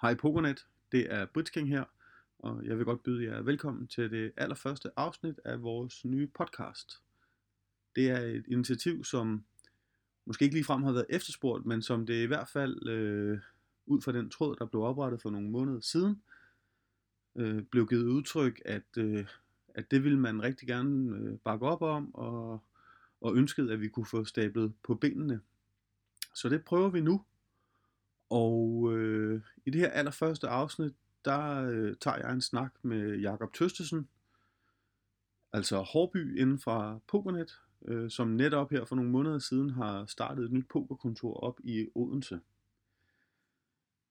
Hej Pokernet, det er Britsking her, og jeg vil godt byde jer velkommen til det allerførste afsnit af vores nye podcast. Det er et initiativ, som måske ikke ligefrem har været efterspurgt, men som det i hvert fald, øh, ud fra den tråd, der blev oprettet for nogle måneder siden, øh, blev givet udtryk, at, øh, at det ville man rigtig gerne øh, bakke op om, og, og ønskede, at vi kunne få stablet på benene. Så det prøver vi nu. Og øh, i det her allerførste afsnit, der øh, tager jeg en snak med Jakob Tøstesen, altså Hårby inden fra Pokernet, øh, som netop her for nogle måneder siden har startet et nyt pokerkontor op i Odense.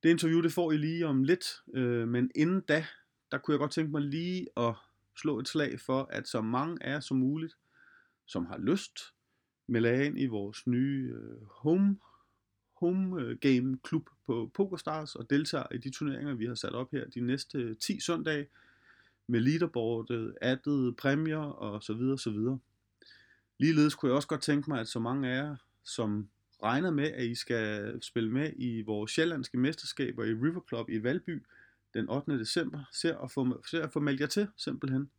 Det interview, det får I lige om lidt, øh, men inden da, der kunne jeg godt tænke mig lige at slå et slag for, at så mange af jer som muligt, som har lyst, melder ind i vores nye øh, home home øh, game klub på PokerStars og deltager i de turneringer, vi har sat op her de næste 10 søndage med leaderboardet, addet, præmier og så videre, så videre. Ligeledes kunne jeg også godt tænke mig, at så mange af jer, som regner med, at I skal spille med i vores sjællandske mesterskaber i River Club i Valby den 8. december, ser at få, ser at få meldt jer til, simpelthen.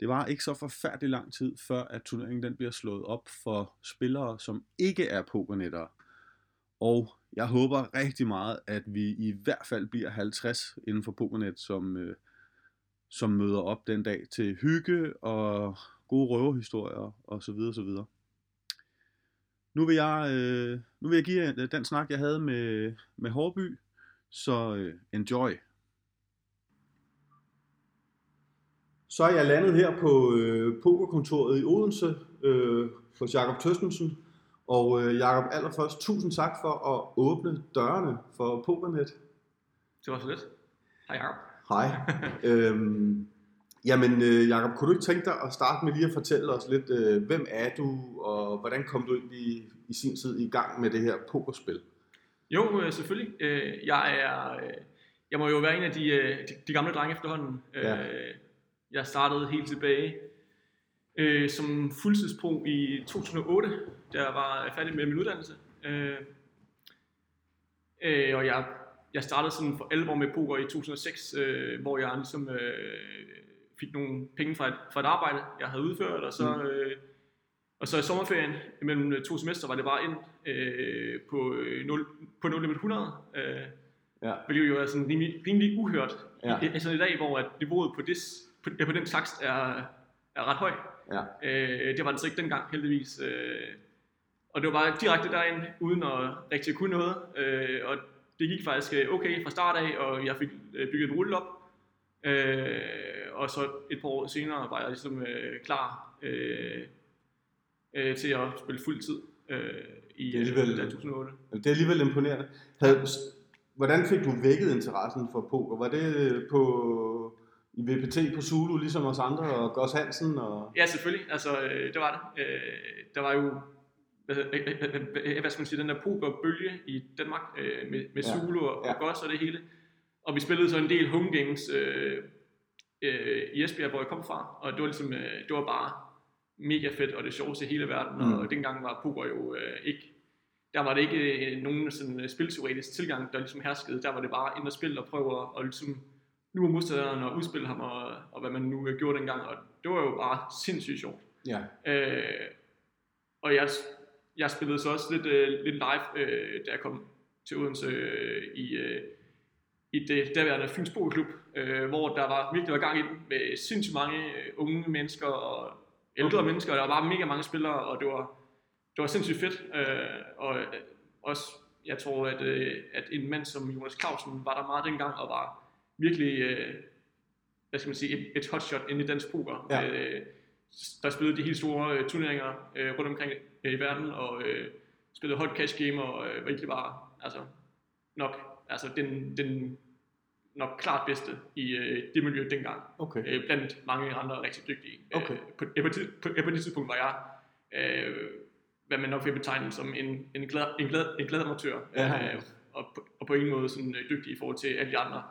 Det var ikke så forfærdelig lang tid, før at turneringen den bliver slået op for spillere, som ikke er pokernettere. Og jeg håber rigtig meget, at vi i hvert fald bliver 50 inden for Pokernet, som, øh, som møder op den dag til hygge og gode røverhistorier og så videre, så videre. Nu vil jeg, øh, nu vil jeg give den snak, jeg havde med, med Hårby, så øh, enjoy. Så er jeg landet her på øh, pokerkontoret i Odense øh, hos Jakob Tøstensen, og øh, Jacob, allerførst tusind tak for at åbne dørene for Pokernet. Det var så lidt. Hej Jacob. Hej. øhm, jamen øh, Jacob, kunne du ikke tænke dig at starte med lige at fortælle os lidt, øh, hvem er du, og hvordan kom du ind i, i sin tid i gang med det her pokerspil? Jo, øh, selvfølgelig. Øh, jeg er, øh, jeg må jo være en af de, øh, de, de gamle drenge efterhånden. Ja. Øh, jeg startede helt tilbage øh, som fuldtidspro i 2008, da jeg var færdig med min uddannelse. Øh, øh, og jeg, jeg startede sådan for alvor med poker i 2006, øh, hvor jeg ligesom øh, fik nogle penge fra et, fra et arbejde, jeg havde udført, og så, mm. øh, og så i sommerferien mellem to semester var det bare ind øh, på, 0, på 0 limit 100. Øh, ja. Hvilket jo er sådan rimelig, rimelig uhørt. Ja. Altså i dag, hvor at niveauet på, this, på, på den slags er, er ret højt. Ja. Øh, det var det så ikke dengang, heldigvis. Øh, og det var bare direkte derind, uden at rigtig kunne noget. Øh, og det gik faktisk øh, okay fra start af, og jeg fik øh, bygget en rulle op. Øh, og så et par år senere var jeg ligesom øh, klar øh, øh, til at spille fuld tid øh, i det er alligevel, 2008. Det er alligevel imponerende. Havde, hvordan fik du vækket interessen for poker? Var det på i VPT på Zulu, ligesom os andre, og Goss Hansen? Og... Ja, selvfølgelig. Altså, øh, det var det. Øh, der var jo, hvad, hvad skal man sige, den der pokerbølge i Danmark øh, med, med ja. Zulu og, ja. og Goss og det hele. Og vi spillede så en del home games øh, øh, i Esbjerg, hvor jeg kom fra, og det var ligesom, øh, det var bare mega fedt, og det sjoveste i hele verden, mm. og dengang var poker jo øh, ikke der var det ikke øh, nogen sådan spilteoretisk tilgang, der ligesom herskede. Der var det bare ind og spille og prøve at, og ligesom nu er modstanderen og udspille ham, og, og hvad man nu gjorde dengang, og det var jo bare sindssygt sjovt. Ja. Øh, og jeg, jeg spillede så også lidt, øh, lidt live, øh, da jeg kom til Odense øh, i, øh, i det derværende Fyns Klub, øh, hvor der var virkelig var gang i den med sindssygt mange øh, unge mennesker og ældre okay. mennesker, og der var mega mange spillere, og det var, det var sindssygt fedt. Øh, og også, jeg tror, at, øh, at en mand som Jonas Clausen var der meget dengang, og var virkelig, øh, hvad skal man sige, et, et hotshot ind i dansk poker. Ja. Øh, der spillede de helt store øh, turneringer øh, rundt omkring øh, i verden, og øh, spillede hot cash game, og øh, virkelig var altså, nok altså, den, den nok klart bedste i øh, det miljø dengang. Okay. Øh, blandt mange andre rigtig dygtige. Øh, okay. Øh, på, på, på, på det tidspunkt var jeg, øh, hvad man nok vil betegne som en, en, glad, en, glad, en glad amatør, ja. øh, og, på, og på ingen måde sådan, øh, dygtig i forhold til alle de andre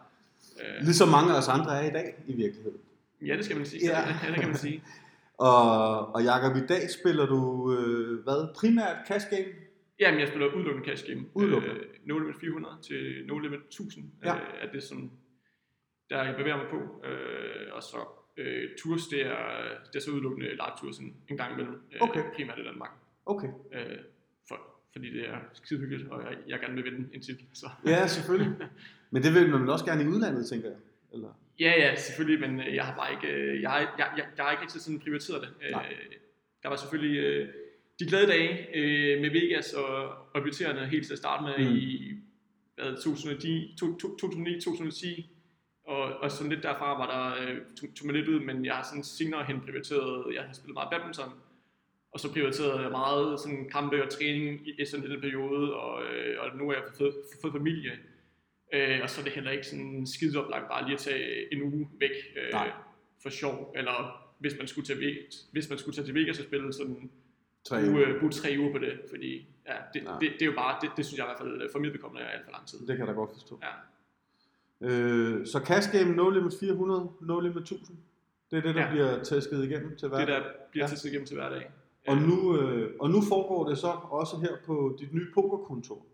Øh, ligesom mange af os andre er i dag, i virkeligheden. Ja, det skal man sige. Ja. ja det kan man sige. og, og Jacob, i dag spiller du, øh, hvad, primært cash game? Jamen, jeg spiller udelukkende cash game. Udelukkende? Øh, no limit 400 til no limit 1000 Ja. øh, er det, som der jeg bevæger mig på. Øh, og så øh, tours, det er, det er så udelukkende live tours en, en gang imellem. Øh, Okay. Primært i Danmark. Okay. Øh, for, fordi det er skide hyggeligt, og jeg, jeg gerne vil vinde en titel. Så. Ja, selvfølgelig. Men det vil man vel også gerne i udlandet, tænker jeg. Eller? Ja, ja, selvfølgelig, men øh, jeg har bare ikke, øh, jeg har, jeg, jeg, jeg har ikke rigtig sådan prioriteret det. Øh, Nej. der var selvfølgelig øh, de glade dage øh, med Vegas og, og budgetterende helt til at starte med Mm. i hvad, 2010, to- to- 2009, 2010, og, og sådan lidt derfra var der, øh, tog, tog mig lidt ud, men jeg har sådan senere hen prioriteret, jeg har spillet meget badminton, og så prioriterede jeg meget sådan kampe og træning i sådan den periode, og, øh, og nu er jeg fået, fået familie, øh, og så er det heller ikke sådan skide oplagt bare lige at tage en uge væk øh, Nej. for sjov, eller hvis man skulle tage, hvis man skulle tage til Vegas og spille sådan Tre uge, uger. øh, bruge tre uger på det, fordi ja, det, det, det, er jo bare, det, det synes jeg i hvert fald øh, for mit vedkommende er alt for lang tid. Det kan jeg da godt forstå. Ja. Øh, så cash game, no limit 400, no limit 1000. Det er det, der ja. Bliver tæsket igennem til hver Det der bliver Ja. til igennem til hverdag. Og Øh, nu, øh, og nu foregår det så også her på dit nye pokerkontor.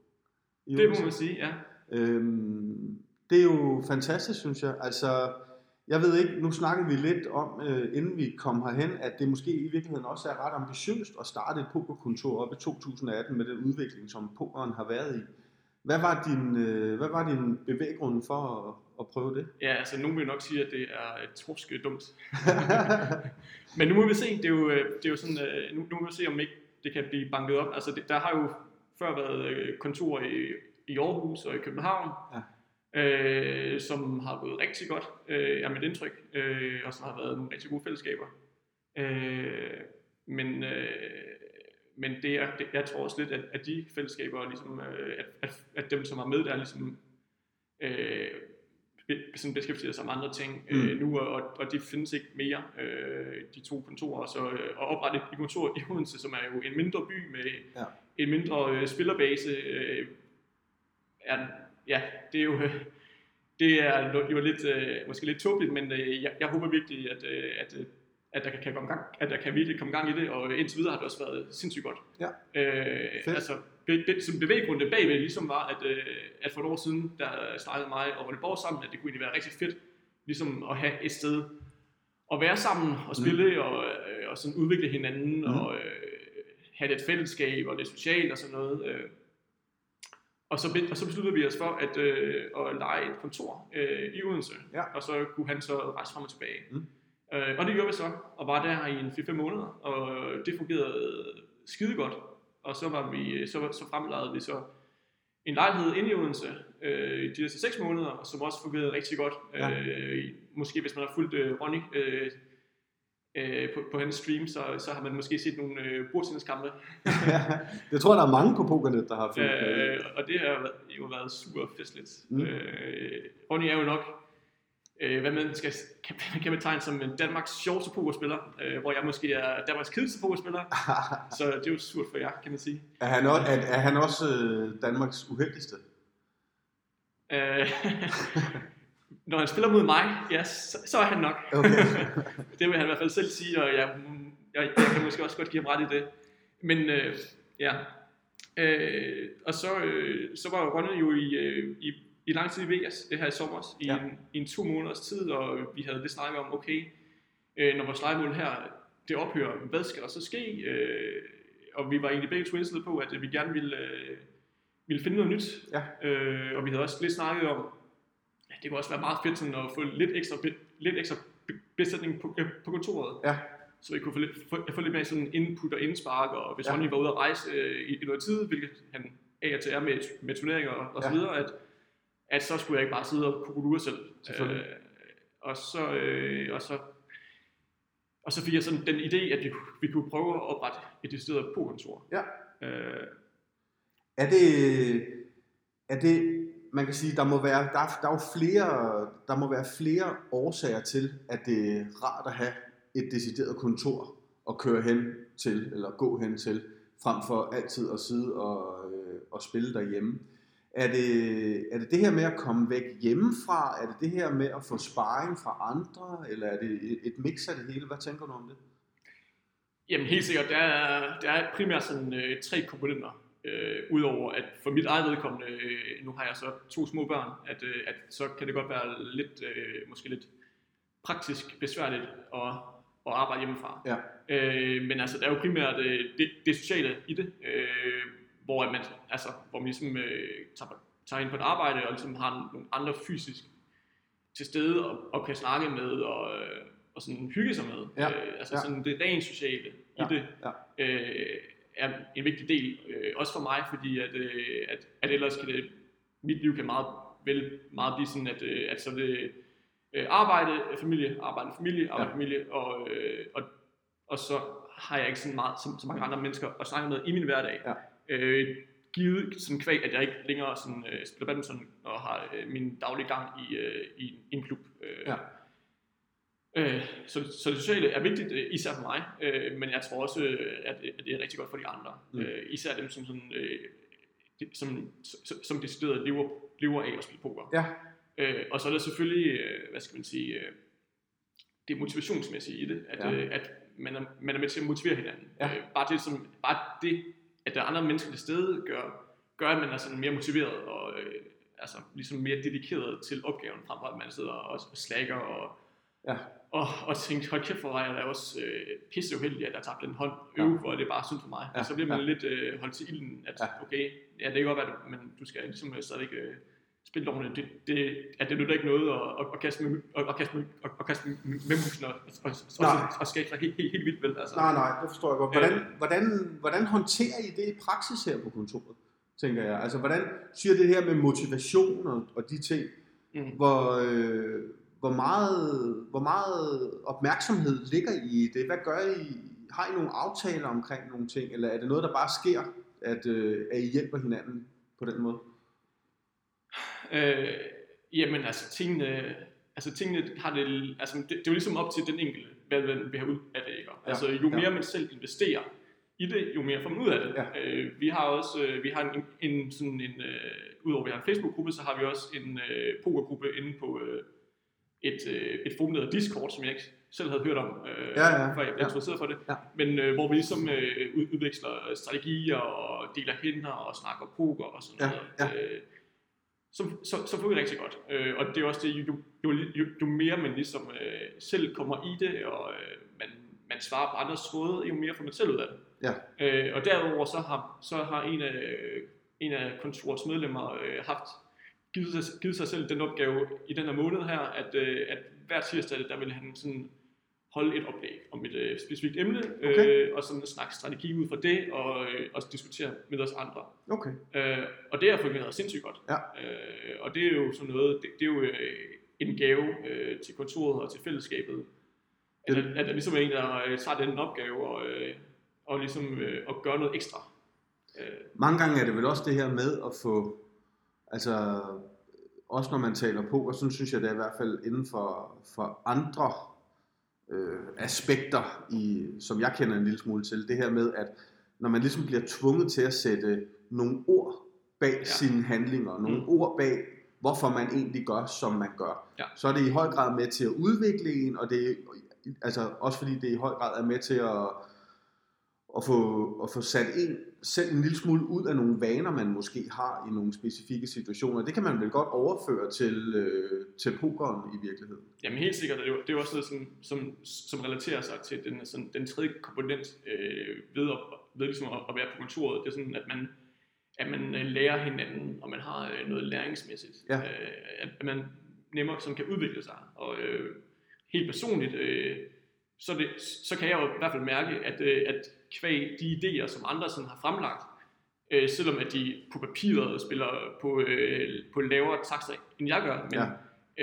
i det må man sige, ja. Øhm, det er jo fantastisk, synes jeg. Altså, jeg ved ikke, nu snakkede vi lidt om, øh, inden vi kom herhen, at det måske i virkeligheden også er ret ambitiøst at starte et pokerkontor op i 2018 med den udvikling, som pokeren har været i. Hvad var din, øh, hvad var din bevæggrund for at, at prøve det? Ja, altså nogen vil nok sige, at det er et dumt. Men nu må vi se, det er jo, øh, det er jo sådan, øh, nu, nu må vi se, om ikke det kan blive banket op. Altså det, der har jo før været øh, kontor i, i Aarhus og i København, ja. øh, som har gået rigtig godt, øh, er mit indtryk, øh, og som har været nogle rigtig gode fællesskaber. Øh, men, øh, men det er, det, jeg tror også lidt, at, at de fællesskaber, ligesom, øh, at, at, at dem, som er med der, ligesom, øh, sådan beskæftiger sig med andre ting Mm. øh, nu, og, og de findes ikke mere, øh, de to kontorer. Så øh, at oprette et kontor i Odense, som er jo en mindre by med ja. en mindre øh, spillerbase, øh, er, ja, det er jo... Det er jo lidt, øh, måske lidt tåbeligt, men øh, jeg, jeg håber virkelig, at, øh, at, at der kan, kan komme gang, at der kan virkelig komme gang i det, og indtil videre har det også været sindssygt godt. Ja. Øh, Fedt. altså, be, be, som bevæggrunde bagved ligesom var, at, at for et år siden, der snakkede mig og Rune Borg sammen, at det kunne egentlig være rigtig fedt, ligesom at have et sted at være sammen og spille, mm. og, og sådan udvikle hinanden, Mm. mm. og øh, have lidt fællesskab og lidt socialt og sådan noget. Øh. Og så, og så besluttede vi os for at, øh, at lege et kontor øh, i Odense, Ja. og så kunne han så rejse frem og tilbage. Mm. Øh, og det gjorde vi så, og var der i en 4-5 måneder, og det fungerede skide godt. Og så, var vi, så, så fremlejede vi så en lejlighed inde i Odense øh, i de næste 6 måneder, som også fungerede rigtig godt. Ja. Øh, måske hvis man har fulgt øh, Ronny øh, øh, på, på hans stream, så, så har man måske set nogle øh, bordtenniskampe. jeg tror, der er mange på pokernet, der har fulgt. Øh, og det har jo været super festligt. Mm. Øh, Ronny er jo nok, øh, hvad man skal, kan, kan betegne som en Danmarks sjoveste pokerspiller, øh, hvor jeg måske er Danmarks kedeligste pokerspiller. så det er jo surt for jer, kan man sige. er, han også, er, er han også øh, Danmarks uheldigste? Når han spiller mod mig, ja, så, så er han nok. Okay. det vil han i hvert fald selv sige, og jeg, jeg, jeg kan måske også godt give ham ret i det. Men øh, ja, øh, og så, øh, så var Ronny jo i, øh, i, i lang tid i Vegas, det her i sommer, i, Ja. en, i en to måneders tid, og vi havde lidt snakket om, okay, øh, når vores legemål her, det ophører, hvad skal der så ske? Øh, og vi var egentlig begge to indstillet på, at vi gerne ville, øh, ville finde noget nyt. Ja. Øh, og vi havde også lidt snakket om, det kunne også være meget fedt sådan at få lidt ekstra, lidt ekstra be- besætning på, øh, på kontoret. Ja. Så vi kunne få lidt, få, få lidt mere sådan input og indspark, og hvis Ja. Ronny var ude at rejse øh, i, i noget tid, hvilket han af og til er med, med turneringer og, og Ja. så videre, at, at så skulle jeg ikke bare sidde og kukulure selv. Øh, og så, øh, og så og så fik jeg sådan den idé, at vi, kunne- vi kunne prøve at oprette et decideret pokerkontor. Ja. Øh, Er det, er det, man kan sige, der må være, der, er- der er jo flere, der må være flere årsager til, at det er rart at have et decideret kontor at køre hen til, eller gå hen til, frem for altid at sidde og, øh, og spille derhjemme. Er det, er det det her med at komme væk hjemmefra? Er det det her med at få sparring fra andre? Eller er det et, et mix af det hele? Hvad tænker du om det? Jamen helt sikkert, der er, der er primært sådan øh, tre komponenter. Øh, Udover at for mit eget vedkommende, øh, nu har jeg så to små børn, at, øh, at så kan det godt være lidt, øh, måske lidt praktisk besværligt at, at arbejde hjemmefra. Ja. Øh, men altså, der er jo primært øh, det, det sociale i det, øh, hvor, man, altså, hvor man ligesom øh, tager, tager ind på et arbejde og ligesom har nogle andre fysisk til stede og, og kan snakke med og, øh, og sådan hygge sig med. Ja. Øh, altså Ja. sådan det rent sociale Ja. i det Ja. øh, er en vigtig del, øh, også for mig, fordi at, øh, at, at ellers kan det, mit liv kan meget vel meget blive sådan, at, øh, at så det øh, arbejde, familie, arbejde, familie, arbejde, Ja. familie, og, øh, og, og så har jeg ikke så meget, så, så mange andre mennesker at snakke med i min hverdag. Ja. Øh, givet sådan kvæg, at jeg ikke længere sådan, øh, spiller badminton og har øh, min daglige gang i, øh, i en klub. Øh, Ja. Øh, så, så det sociale er vigtigt, øh, især for mig, øh, men jeg tror også, øh, at, det er rigtig godt for de andre. Mm. Øh, især dem, som, sådan, øh, som, som, som decideret lever, lever af at spille poker. Ja. Øh, og så er der selvfølgelig, øh, hvad skal man sige, det motivationsmæssige i det, at, ja. øh, at man, er, man er med til at motivere hinanden. Ja. Øh, bare, det, som, bare det, at der er andre mennesker til stede, gør, gør at man er sådan mere motiveret og øh, altså, ligesom mere dedikeret til opgaven, frem for at man sidder og, og slækker og, Ja. og, og tænker, hold kæft, hvor er jeg også øh, pisse uheldig, at jeg tabte en hånd Ja. øve, hvor det er bare synd for mig. Ja, Og så bliver man ja. lidt øh, holdt til ilden, at Ja. okay, ja, det kan godt være, du- men du skal ligesom øh, stadigvæk øh, spille ordentligt. Det, det, at det nytter ikke noget at, at, at kaste med, at, at kaste med, at, at kaste med, med musen og, og, og, og, skabe sig helt, helt, helt vildt vel. Altså. Nej, nej, det forstår jeg godt. Hvordan, hvordan, hvordan håndterer I det i praksis her på kontoret, tænker jeg? Altså, hvordan siger det her med motivation og, og de ting, Mm. hvor, øh, hvor, meget, hvor meget opmærksomhed ligger I det? Hvad gør I? Har I nogle aftaler omkring nogle ting, eller er det noget, der bare sker, at, øh, at I hjælper hinanden på den måde? Øh, jamen altså tingene, altså tingene har det, altså det, det er jo ligesom op til den enkelte, hvad man vil have ud af det, ikke? Ja, Altså jo ja. mere man selv investerer i det, jo mere får man ud af det. Ja. Øh, vi har også, øh, vi har en, en sådan en, øh, udover vi har en Facebook-gruppe, så har vi også en øh, pokergruppe inde på øh, et, øh, et forum, der hedder Discord, som jeg ikke selv havde hørt om, øh, Ja, ja, før jeg blev ja. introduceret for det. Ja. Men øh, hvor vi ligesom øh, ud- udveksler strategier og deler hænder og snakker poker og sådan Ja, noget. Øh, så, så, så får vi rigtig godt. Øh, og det er også det, jo, jo, jo, jo mere man ligesom øh, selv kommer i det, og øh, man, man svarer på andres tråde, jo mere får man selv ud af det. Ja. Øh, og derudover så har, så har en af, en af kontorets medlemmer øh, haft givet sig, givet sig selv den opgave i den her måned her, at, øh, at hver tirsdag, der vil han sådan holde et oplæg om et øh, specifikt emne, Okay. øh, og sådan snakke strategi ud fra det, og øh, også diskutere med os andre. Okay. Øh, og det har fungeret sindssygt godt. Ja. Øh, og det er jo sådan noget, det, det er jo øh, en gave øh, til kontoret og til fællesskabet. At, Det- at, at der ligesom er en, der øh, tager den opgave og, øh, og ligesom øh, og gør noget ekstra. Øh, Mange gange er det vel også det her med at få, altså også når man taler poker, så synes jeg det er i hvert fald inden for, for andre øh, aspekter, i, som jeg kender en lille smule til, det her med, at når man ligesom bliver tvunget til at sætte nogle ord bag ja. Sine handlinger, nogle. Mm. ord bag, hvorfor man egentlig gør, som man gør, Ja. så er det i høj grad med til at udvikle en, og det er, altså også fordi det i høj grad er med til at, at få, at få sat en selv en lille smule ud af nogle vaner, man måske har i nogle specifikke situationer. Det kan man vel godt overføre til, øh, til pokeren i virkeligheden. Jamen helt sikkert, og det er det er også noget, som, som, som relaterer sig til den, sådan, den tredje komponent øh, ved, at, ved ligesom at, at være på kontoret. Det er sådan, at man, at man øh, lærer hinanden, og man har øh, noget læringsmæssigt. Ja. Øh, at, man nemmere sådan kan udvikle sig. Og øh, helt personligt, øh, så, det, så kan jeg jo i hvert fald mærke, at, øh, at kvæg de idéer, som andre sådan har fremlagt, øh, selvom at de på papiret spiller på, øh, på lavere takster, end jeg gør, men Ja.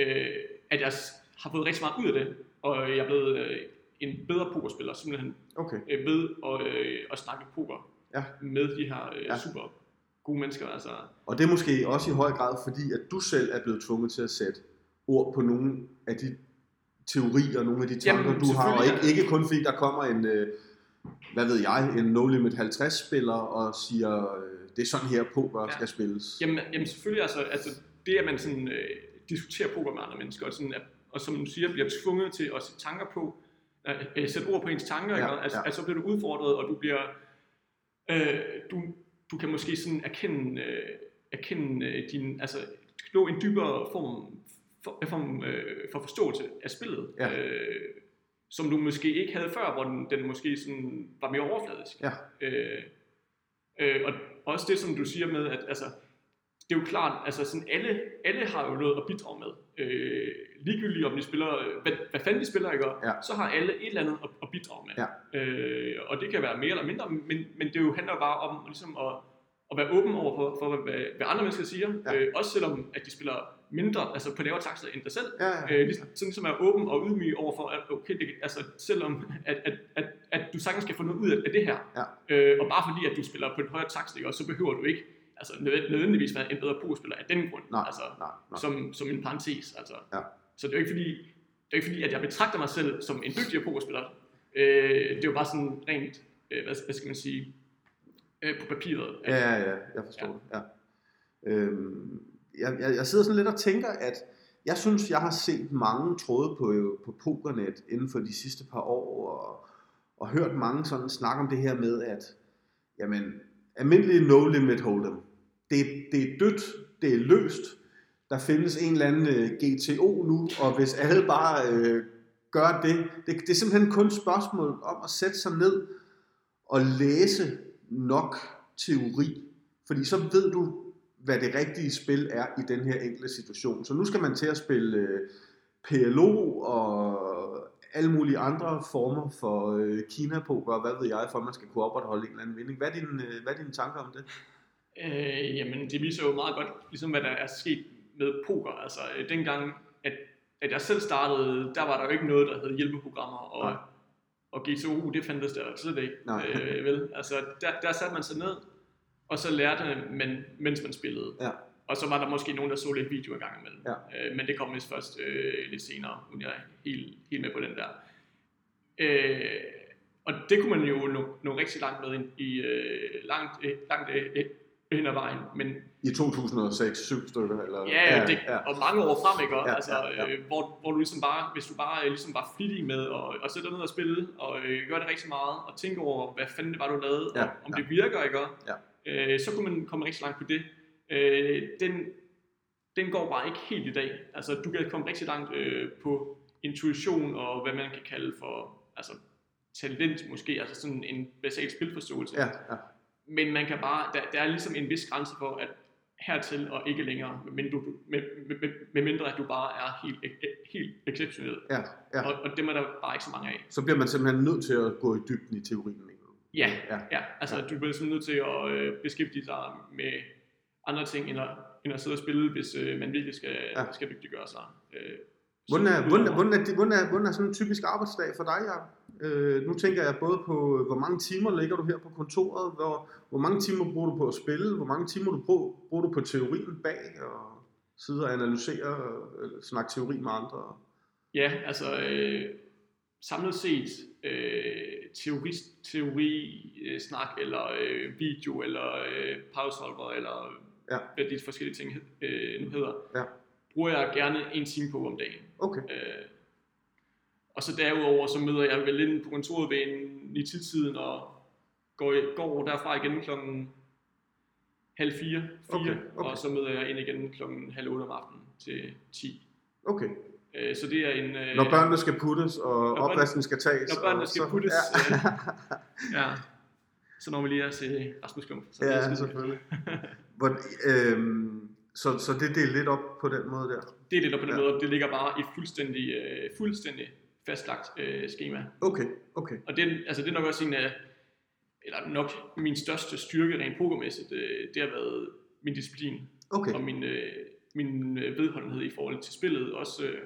øh, at jeg har fået rigtig meget ud af det, og jeg er blevet øh, en bedre pokerspiller, simpelthen Okay. øh, ved at, øh, at snakke poker Ja. med de her øh, Ja. super gode mennesker. Altså, Og det er måske også i høj grad fordi, at du selv er blevet tvunget til at sætte ord på nogle af de teorier, nogle af de tanker, Jamen, du har, og ikke, ikke kun fordi der kommer en, øh, hvad ved jeg, en No Limit 50 spiller og siger, øh, det er sådan her poker Ja. skal spilles. jamen, jamen selvfølgelig, altså, altså det at man sådan, øh, diskuterer poker med andre mennesker, og, sådan, at, og som du siger, bliver tvunget til at sætte tanker på, øh, øh, sætte ord på ens tanker, ja, ikke? Altså, ja. altså, så bliver du udfordret, og du bliver, øh, du, du kan måske sådan erkende, øh, erkende øh, din, altså nå en dybere form for, form, øh, for forståelse af spillet, ja. øh, som du måske ikke havde før, hvor den, den måske sådan var mere overfladisk. Ja. Øh, øh, og også det, som du siger med, at altså, det er jo klart, altså sådan alle, alle har jo noget at bidrage med. Øh, ligegyldigt om de spiller, hvad, hvad fanden de spiller, ikke? Ja. så har alle et eller andet at, at bidrage med. Ja. Øh, og det kan være mere eller mindre, men, men det jo handler bare om ligesom at, at være åben over for, for hvad, hvad andre mennesker siger. Ja. Øh, også selvom at de spiller mindre, altså på lavere takster end dig selv. Ja, ja. Øh, ligesom, sådan som er åben og ydmyg over for, at okay, det, altså selvom at, at, at, at du sagtens skal få noget ud af, af det her, Ja. øh, og bare fordi at du spiller på en højere takst, ikke, også, så behøver du ikke altså, nød- nødvendigvis være en bedre pokerspiller af den grund, Nej, altså, nej, nej. Som, som en parentes. Altså. Ja. Så det er jo ikke fordi, det er ikke fordi, at jeg betragter mig selv som en dygtigere pokerspiller. Øh, det er jo bare sådan rent, øh, hvad, hvad skal man sige, øh, på papiret. Ja, ja, ja, jeg forstår ja. det. Ja. Øhm, jeg, jeg, jeg sidder sådan lidt og tænker, at jeg synes, jeg har set mange tråde på, på Pokernet inden for de sidste par år, og, og hørt mange sådan snakke om det her med, at jamen, almindelige no-limit hold'em, det, det er dødt, det er løst, der findes en eller anden øh, GTO nu, og hvis alle bare øh, gør det, det, det er simpelthen kun et spørgsmål om at sætte sig ned og læse nok teori, fordi så ved du, hvad det rigtige spil er i den her enkelte situation. Så nu skal man til at spille øh, PLO og alle mulige andre former for øh, Kina-poker, og hvad ved jeg, for at man skal kunne opretholde en eller anden vinding. Hvad er, din, øh, hvad er dine tanker om det? Øh, jamen, det viser jo meget godt, ligesom hvad der er sket med poker. Altså, øh, dengang, at, at jeg selv startede, der var der jo ikke noget, der hed hjælpeprogrammer, og, Nej. og GTO, det fandtes der slet ikke. Nej. Øh, vel? Altså, der, der satte man sig ned, og så lærte man, mens man spillede. Ja. Og så var der måske nogen, der så lidt video en gang imellem. Ja. Øh, men det kom vist først øh, lidt senere, uden jeg er helt, helt med på den der. Øh, og det kunne man jo nå, nå rigtig langt med ind i øh, langt, øh, langt øh, hen ad vejen. Men I 2006, syv stykker? Eller? Ja, ja, det, ja. og mange år frem, ikke? Ja, Ja, altså, ja, ja. Øh, hvor, hvor du ligesom bare, hvis du bare øh, ligesom var flittig med at, at sætte dig ned og spille, og øh, gøre det rigtig meget, og tænke over, hvad fanden det var, du lavede, Ja, og om ja. det virker, ikke? Ja. Øh, så kunne man komme rigtig langt på det. Øh, den, den går bare ikke helt i dag. Altså, du kan komme rigtig langt øh, på intuition, og hvad man kan kalde for, altså, talent måske, altså sådan en basal spilforståelse. Ja, ja. Men man kan bare, der, der er ligesom en vis grænse for, at hertil og ikke længere, men du, med, med, med, med mindre at du bare er helt, helt exceptionel. ja, ja. Og, og dem er der bare ikke så mange af. Så bliver man simpelthen nødt til at gå i dybden i teorien. ikke? Ja, ja. ja altså Ja. du bliver simpelthen nødt til at øh, beskæftige sig med andre ting, end at, end at sidde og spille, hvis øh, man virkelig skal, Ja. skal dygtiggøre sig. Øh, Hvordan er, hvordan, er, hvordan, er, hvordan, er, hvordan er sådan en typisk arbejdsdag for dig, Jacob? Øh, nu tænker jeg både på, øh, hvor mange timer ligger du her på kontoret, hvor, hvor mange timer bruger du på at spille, hvor mange timer du bruger, bruger du på teorien bag, og sidde og analysere, eller snakke teori med andre. Ja, altså øh, samlet set øh, teori, teori øh, snak eller øh, video eller øh, powersolver eller Ja. hvad de forskellige ting øh, nu hedder, Ja. bruger jeg gerne en time på om dagen. Okay, Øh, og så derudover så møder jeg vel ind på kontoret ved en i tiden og går, går derfra igen klokken halv fire, fire Okay, okay. og så møder jeg ind igen klokken halv otte om aftenen til 10. okay. Øh, så det er en... Øh, Når børnene skal puttes, og opvasken skal tages. når børnene skal så, puttes, Ja, Ja. Så når vi lige er til Rasmus Klump. Så det er ja selvfølgelig. Hvor, øhm, så, så det er delt lidt op på den måde der. Det er det, der på den Ja. måde, det ligger bare i fuldstændig, øh, fuldstændig fastlagt øh, schema. Okay, okay. Og det, er- altså, det er nok også en af, eller nok min største styrke rent pokermæssigt, øh, det har været min disciplin Okay, og min, øh, min øh, vedholdenhed i forhold til spillet. Også øh,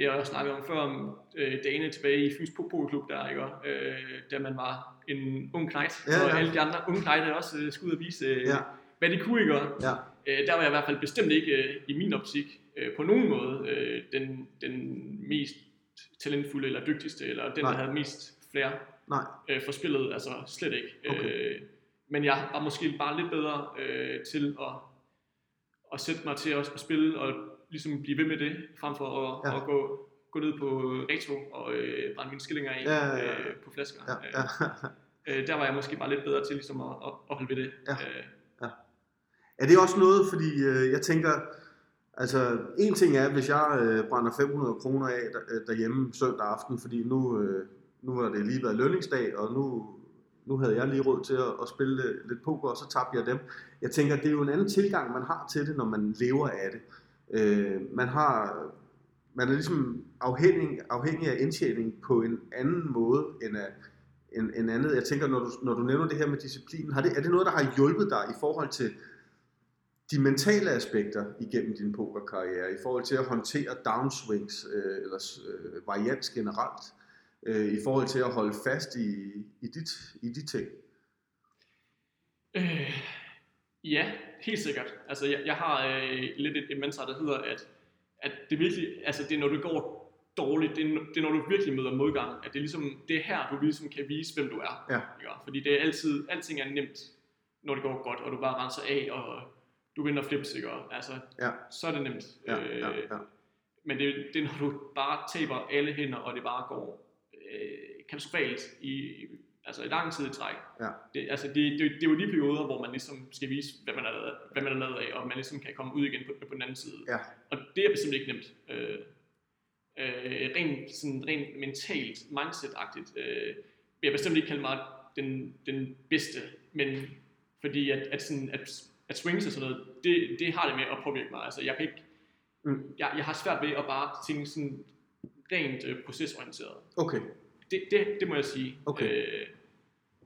det jeg også snakket om før, om øh, dagene tilbage i Fyns Pokerklub, der, ikke? Og, øh, da man var en ung knejt, Ja, og ja. alle de andre unge knejte også øh, skulle ud og vise, øh, Ja. hvad de kunne, ikke? Og, ja. Øh, der var jeg i hvert fald bestemt ikke øh, i min optik øh, på nogen måde øh, den, den mest talentfulde eller dygtigste, eller den, Nej. der havde mest flere Nej, øh, for spillet, altså slet ikke. Okay. Øh, men jeg var måske bare lidt bedre øh, til at, at sætte mig til at, at spille og ligesom blive ved med det, frem for at, Ja. at gå, gå ned på retro og øh, brænde mine skillinger af Ja, ja, ja. øh, på flasker. ja, Øh, ja. Øh, der var jeg måske bare lidt bedre til ligesom at, at, at holde ved det. Ja. Øh, Ja. Er det også noget, fordi øh, jeg tænker, altså en ting er, hvis jeg øh, brænder 500 kroner af der, øh, derhjemme søndag aften, fordi nu, øh, nu har det lige været lønningsdag, og nu, nu havde jeg lige råd til at, at spille lidt- lidt poker, og så tabte jeg dem. Jeg tænker, det er jo en anden tilgang, man har til det, når man lever af det. Øh, man har, man er ligesom afhængig, afhængig af indtjening på en anden måde end af, en, en andet. Jeg tænker, når du, når du nævner det her med disciplinen, har det, er det noget, der har hjulpet dig i forhold til de mentale aspekter igennem din pokerkarriere, i forhold til at håndtere downswings, øh, eller øh, varians generelt, øh, i forhold til at holde fast i, i, dit, i de ting? Øh, ja, helt sikkert. Altså, jeg, jeg har øh, lidt et, et mantra, der hedder, at, at det virkelig, altså det er, når det går dårligt, det er, det er, når du virkelig møder modgang, at det er ligesom, det er her, du ligesom kan vise, hvem du er. Ja. Ikke? Fordi det er altid, alting er nemt, når det går godt, og du bare renser af, og du vinder flips, ikke? Altså, Ja. så er det nemt. Ja, ja, ja. Men det, det er, når du bare taber alle hænder, og det bare går øh, katastrofalt i, altså i lang tid i træk. Ja. Det, altså det, det, det, er jo de perioder, hvor man ligesom skal vise, hvad man er lavet, hvad man er lavet af, og man ligesom kan komme ud igen på, på den anden side. Ja. Og det er bestemt ikke nemt. Øh, øh, rent, sådan, rent mentalt, mindset-agtigt, øh, jeg bestemt ikke kalde mig den, den bedste, men fordi at, at, sådan, at, at swings og sådan noget, det, det har det med at påvirke mig. Altså jeg kan ikke, Mm. jeg, jeg har svært ved at bare tænke sådan rent øh, procesorienteret. Okay, Det, det, det må jeg sige. Okay. Øh,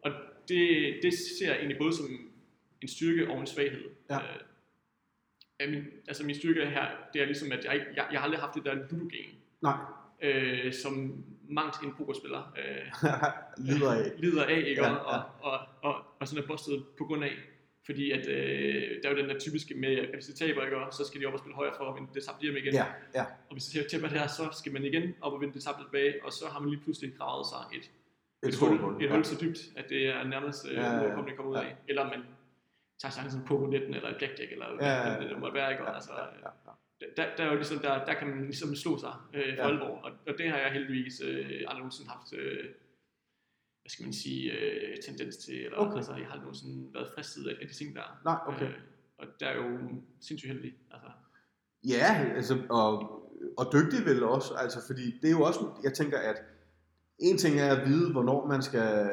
og det, det ser jeg egentlig både som en styrke og en svaghed. Ja. Øh, af min, altså min styrke her, det er ligesom, at jeg, ikke- jeg, jeg har aldrig haft det der ludogen, nej, øh, som mangt en pokerspiller øh, lider af. lider af, ikke? Ja, Ja, og, og, og, og sådan er bustet på grund af. Fordi at, øh, der er jo den der typiske med, at hvis de taber, ikke? Og så skal de op og spille højre for at vinde det tabte hjem igen. Ja, ja, Og hvis de taber det her, så skal man igen op og vinde det tabte tilbage, og så har man lige pludselig gravet sig et, et hul, hul. et Ja. hul så dybt, at det er nærmest øh, Ja, ja, ja, ja. uoverkommeligt at komme ud Ja. af. Eller man tager chancen på netten, eller et blackjack, eller Ja, ja, ja. hvad det måtte være. Ikke? Og, altså, Ja, ja, ja. der, der, er jo ligesom, der, der kan man ligesom slå sig øh, for Ja. alvor, og, og det har jeg heldigvis øh, aldrig nogensinde haft, øh, hvad skal man sige, øh, tendens til, eller Okay. altså, jeg har aldrig nogensinde været fristet af, af de ting der. Nej, okay. Øh, og der er jo sindssygt heldig. Altså, Ja, altså, og, og dygtig vel også, altså, fordi det er jo også, jeg tænker, at en ting er at vide, hvornår man skal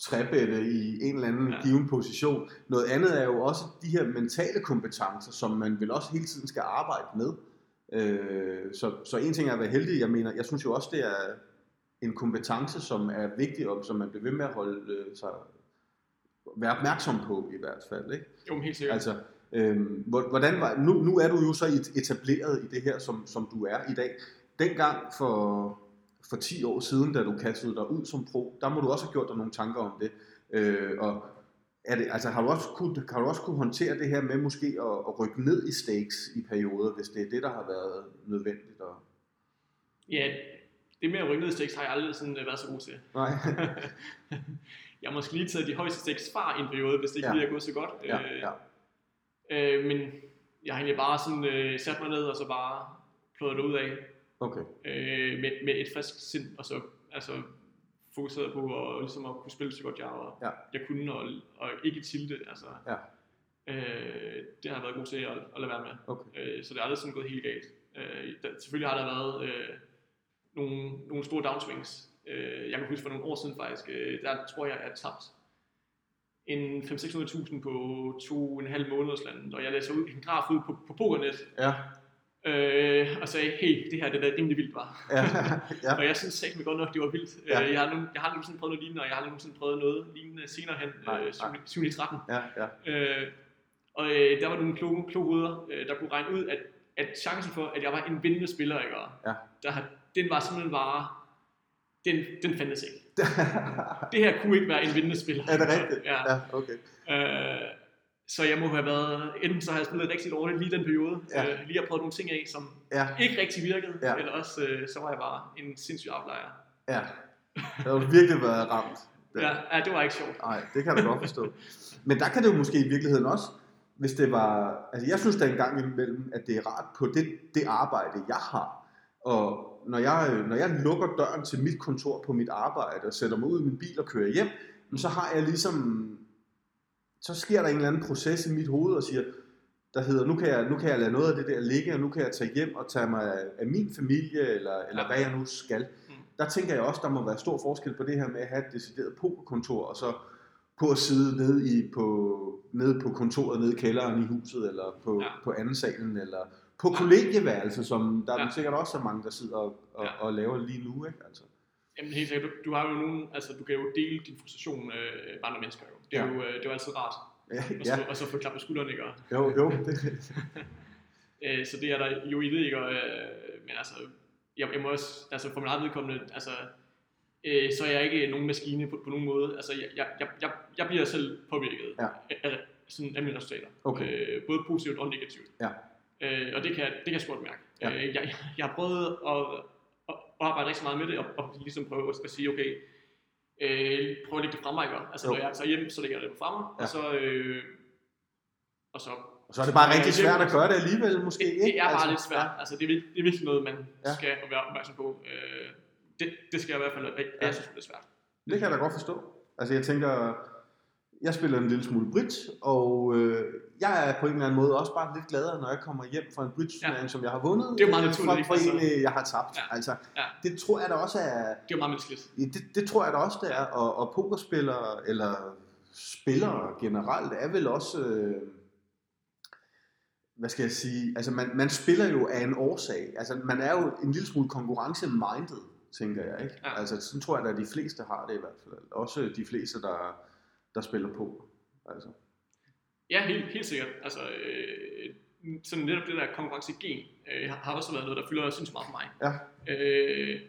træbætte i en eller anden ja. Given position. Noget andet er jo også de her mentale kompetencer, som man vel også hele tiden skal arbejde med. Øh, så, så en ting er at være heldig, jeg mener, jeg synes jo også, det er en kompetence, som er vigtig, og som man bliver ved med at holde øh, sig, være opmærksom på i hvert fald, ikke? jo, helt sikkert. Altså, øhm, hvor- hvordan var, nu, nu er du jo så et- etableret i det her, som, som du er i dag. Dengang for, for 10 år siden, da du kastede dig ud som pro, der må du også have gjort dig nogle tanker om det. Øh, og er det, altså, har, du også kunne, kan du også kunne håndtere det her med måske at, at rykke ned i stakes i perioder, hvis det er det, der har været nødvendigt? Og... Ja, det med at rykke ned i stakes har jeg aldrig sådan, øh, været så god til. Nej. Jeg har måske lige taget de højeste stakes fra i en periode, hvis det ikke Ja. ja. lige er gået så godt. ja, ja. Øh, men jeg har egentlig bare sådan, øh, sat mig ned og så bare pløjet det ud af Okay. øh, med, med et frisk sind, og så altså, fokuseret på at, ligesom at kunne spille så godt jeg, og, Ja. jeg kunne, og, og ikke tilte. Altså, Ja. øh, det har jeg været god til at, at lade være med. Okay. Øh, så det er aldrig sådan gået helt galt. Øh, der, selvfølgelig har der været øh, nogle, nogle store downswings. Øh, jeg kan huske for nogle år siden faktisk, øh, der tror jeg, at jeg tabt en 500-600.000 på to en halv måneders land, og jeg læser ud en graf ud på, på Pokernet, Ja. Øh, og sagde, hey, det her det er rimelig vildt, var. Ja. ja. Og jeg synes sagt godt nok, det var vildt. Ja. Ja. Jeg, har nu, jeg har nogensinde prøvet noget lignende, og jeg har nogensinde prøvet noget lignende senere hen, Nej, øh, nej. 7 i 13. ja, ja. Øh, og øh, der var nogle kloge, kloge hoveder, øh, der kunne regne ud, at, at chancen for, at jeg var en vindende spiller, ikke? Og Ja. Der, den var simpelthen bare, den, den fandtes ikke. Det her kunne ikke være en vindende spiller. er det rigtigt? Ja. ja okay. Øh, så jeg må have været, enten så har jeg spillet rigtig dårligt lige den periode, Ja. øh, lige har prøvet nogle ting af, som Ja, ikke rigtig virkede, Ja. eller også øh, så var jeg bare en sindssyg aflejer. ja. Det har virkelig været ramt. Ja, ja, det var ikke sjovt. Nej, det kan jeg godt forstå. Men der kan det jo måske i virkeligheden også, hvis det var... Altså jeg synes da en gang imellem, at det er rart på det, det arbejde, jeg har. Og når jeg, når jeg lukker døren til mit kontor på mit arbejde og sætter mig ud i min bil og kører hjem, så har jeg ligesom, så sker der en eller anden proces i mit hoved og siger, der hedder, nu kan, jeg, nu kan jeg lade noget af det der ligge, og nu kan jeg tage hjem og tage mig af, af min familie, eller, eller hvad jeg nu skal. Mm. Der tænker jeg også, der må være stor forskel på det her med at have et decideret pokerkontor, og så på at sidde nede, i, på, nede på kontoret, nede i kælderen i huset, eller på, ja. på anden salen, eller på kollegieværelse, som der ja. er sikkert også er mange, der sidder og, og, ja. og laver lige nu. Ikke? Altså. Jamen helt sikkert, du, du har jo nogen, altså du kan jo dele din frustration med andre mennesker jo. Det er, ja. jo, øh, det er jo altid rart. Ja, og, så, ja. og så få klappet skuldrene, ikke? Jo, jo. Det. Øh, så det er der jo i det, ikke? Og, øh, men altså, jeg, jeg må også, altså for min eget vedkommende, altså, øh, så er jeg ikke nogen maskine på, på nogen måde. Altså, jeg, jeg, jeg, jeg bliver selv påvirket ja. af, sådan, af mine resultater. Okay. Øh, både positivt og negativt. Ja. Øh, og det kan, det kan jeg sgu godt mærke. Ja. Øh, jeg, jeg har prøvet at, at, arbejde rigtig meget med det, og, og ligesom prøve at, at sige, okay, øh, prøve at lægge det frem mig, Altså, jo. når jeg er hjemme, så lægger jeg det på fremme, ja. og så... Øh, og så og så er det bare rigtig svært at gøre det alligevel, måske ikke? Det er bare altså, lidt svært. Ja. Altså, det, er, det er virkelig noget, man ja. skal være opmærksom på. Øh, det, det skal jeg i hvert fald, jeg, jeg synes, det er svært. Det kan jeg da godt forstå. Altså, jeg tænker, jeg spiller en lille smule bridge, og øh, jeg er på en eller anden måde også bare lidt gladere, når jeg kommer hjem fra en bridge ja. som jeg har vundet. Det er meget naturligt. Fra, en, øh, jeg har tabt. Ja. Altså, ja. Det tror jeg da også er... Det er meget menneskeligt. Det, det tror jeg da også, det er. Og, og pokerspillere, eller spillere generelt, er vel også... Øh, hvad skal jeg sige, altså man, man spiller jo af en årsag. Altså man er jo en lille smule konkurrence-minded, tænker jeg. Ikke? Ja. Altså sådan tror jeg, at de fleste har det i hvert fald. Også de fleste, der, der spiller på. Altså. Ja, helt, helt sikkert. Altså, øh, sådan netop det der konkurrencegen øh, har også været noget, der fylder sindssygt meget for mig. Ja. Øh,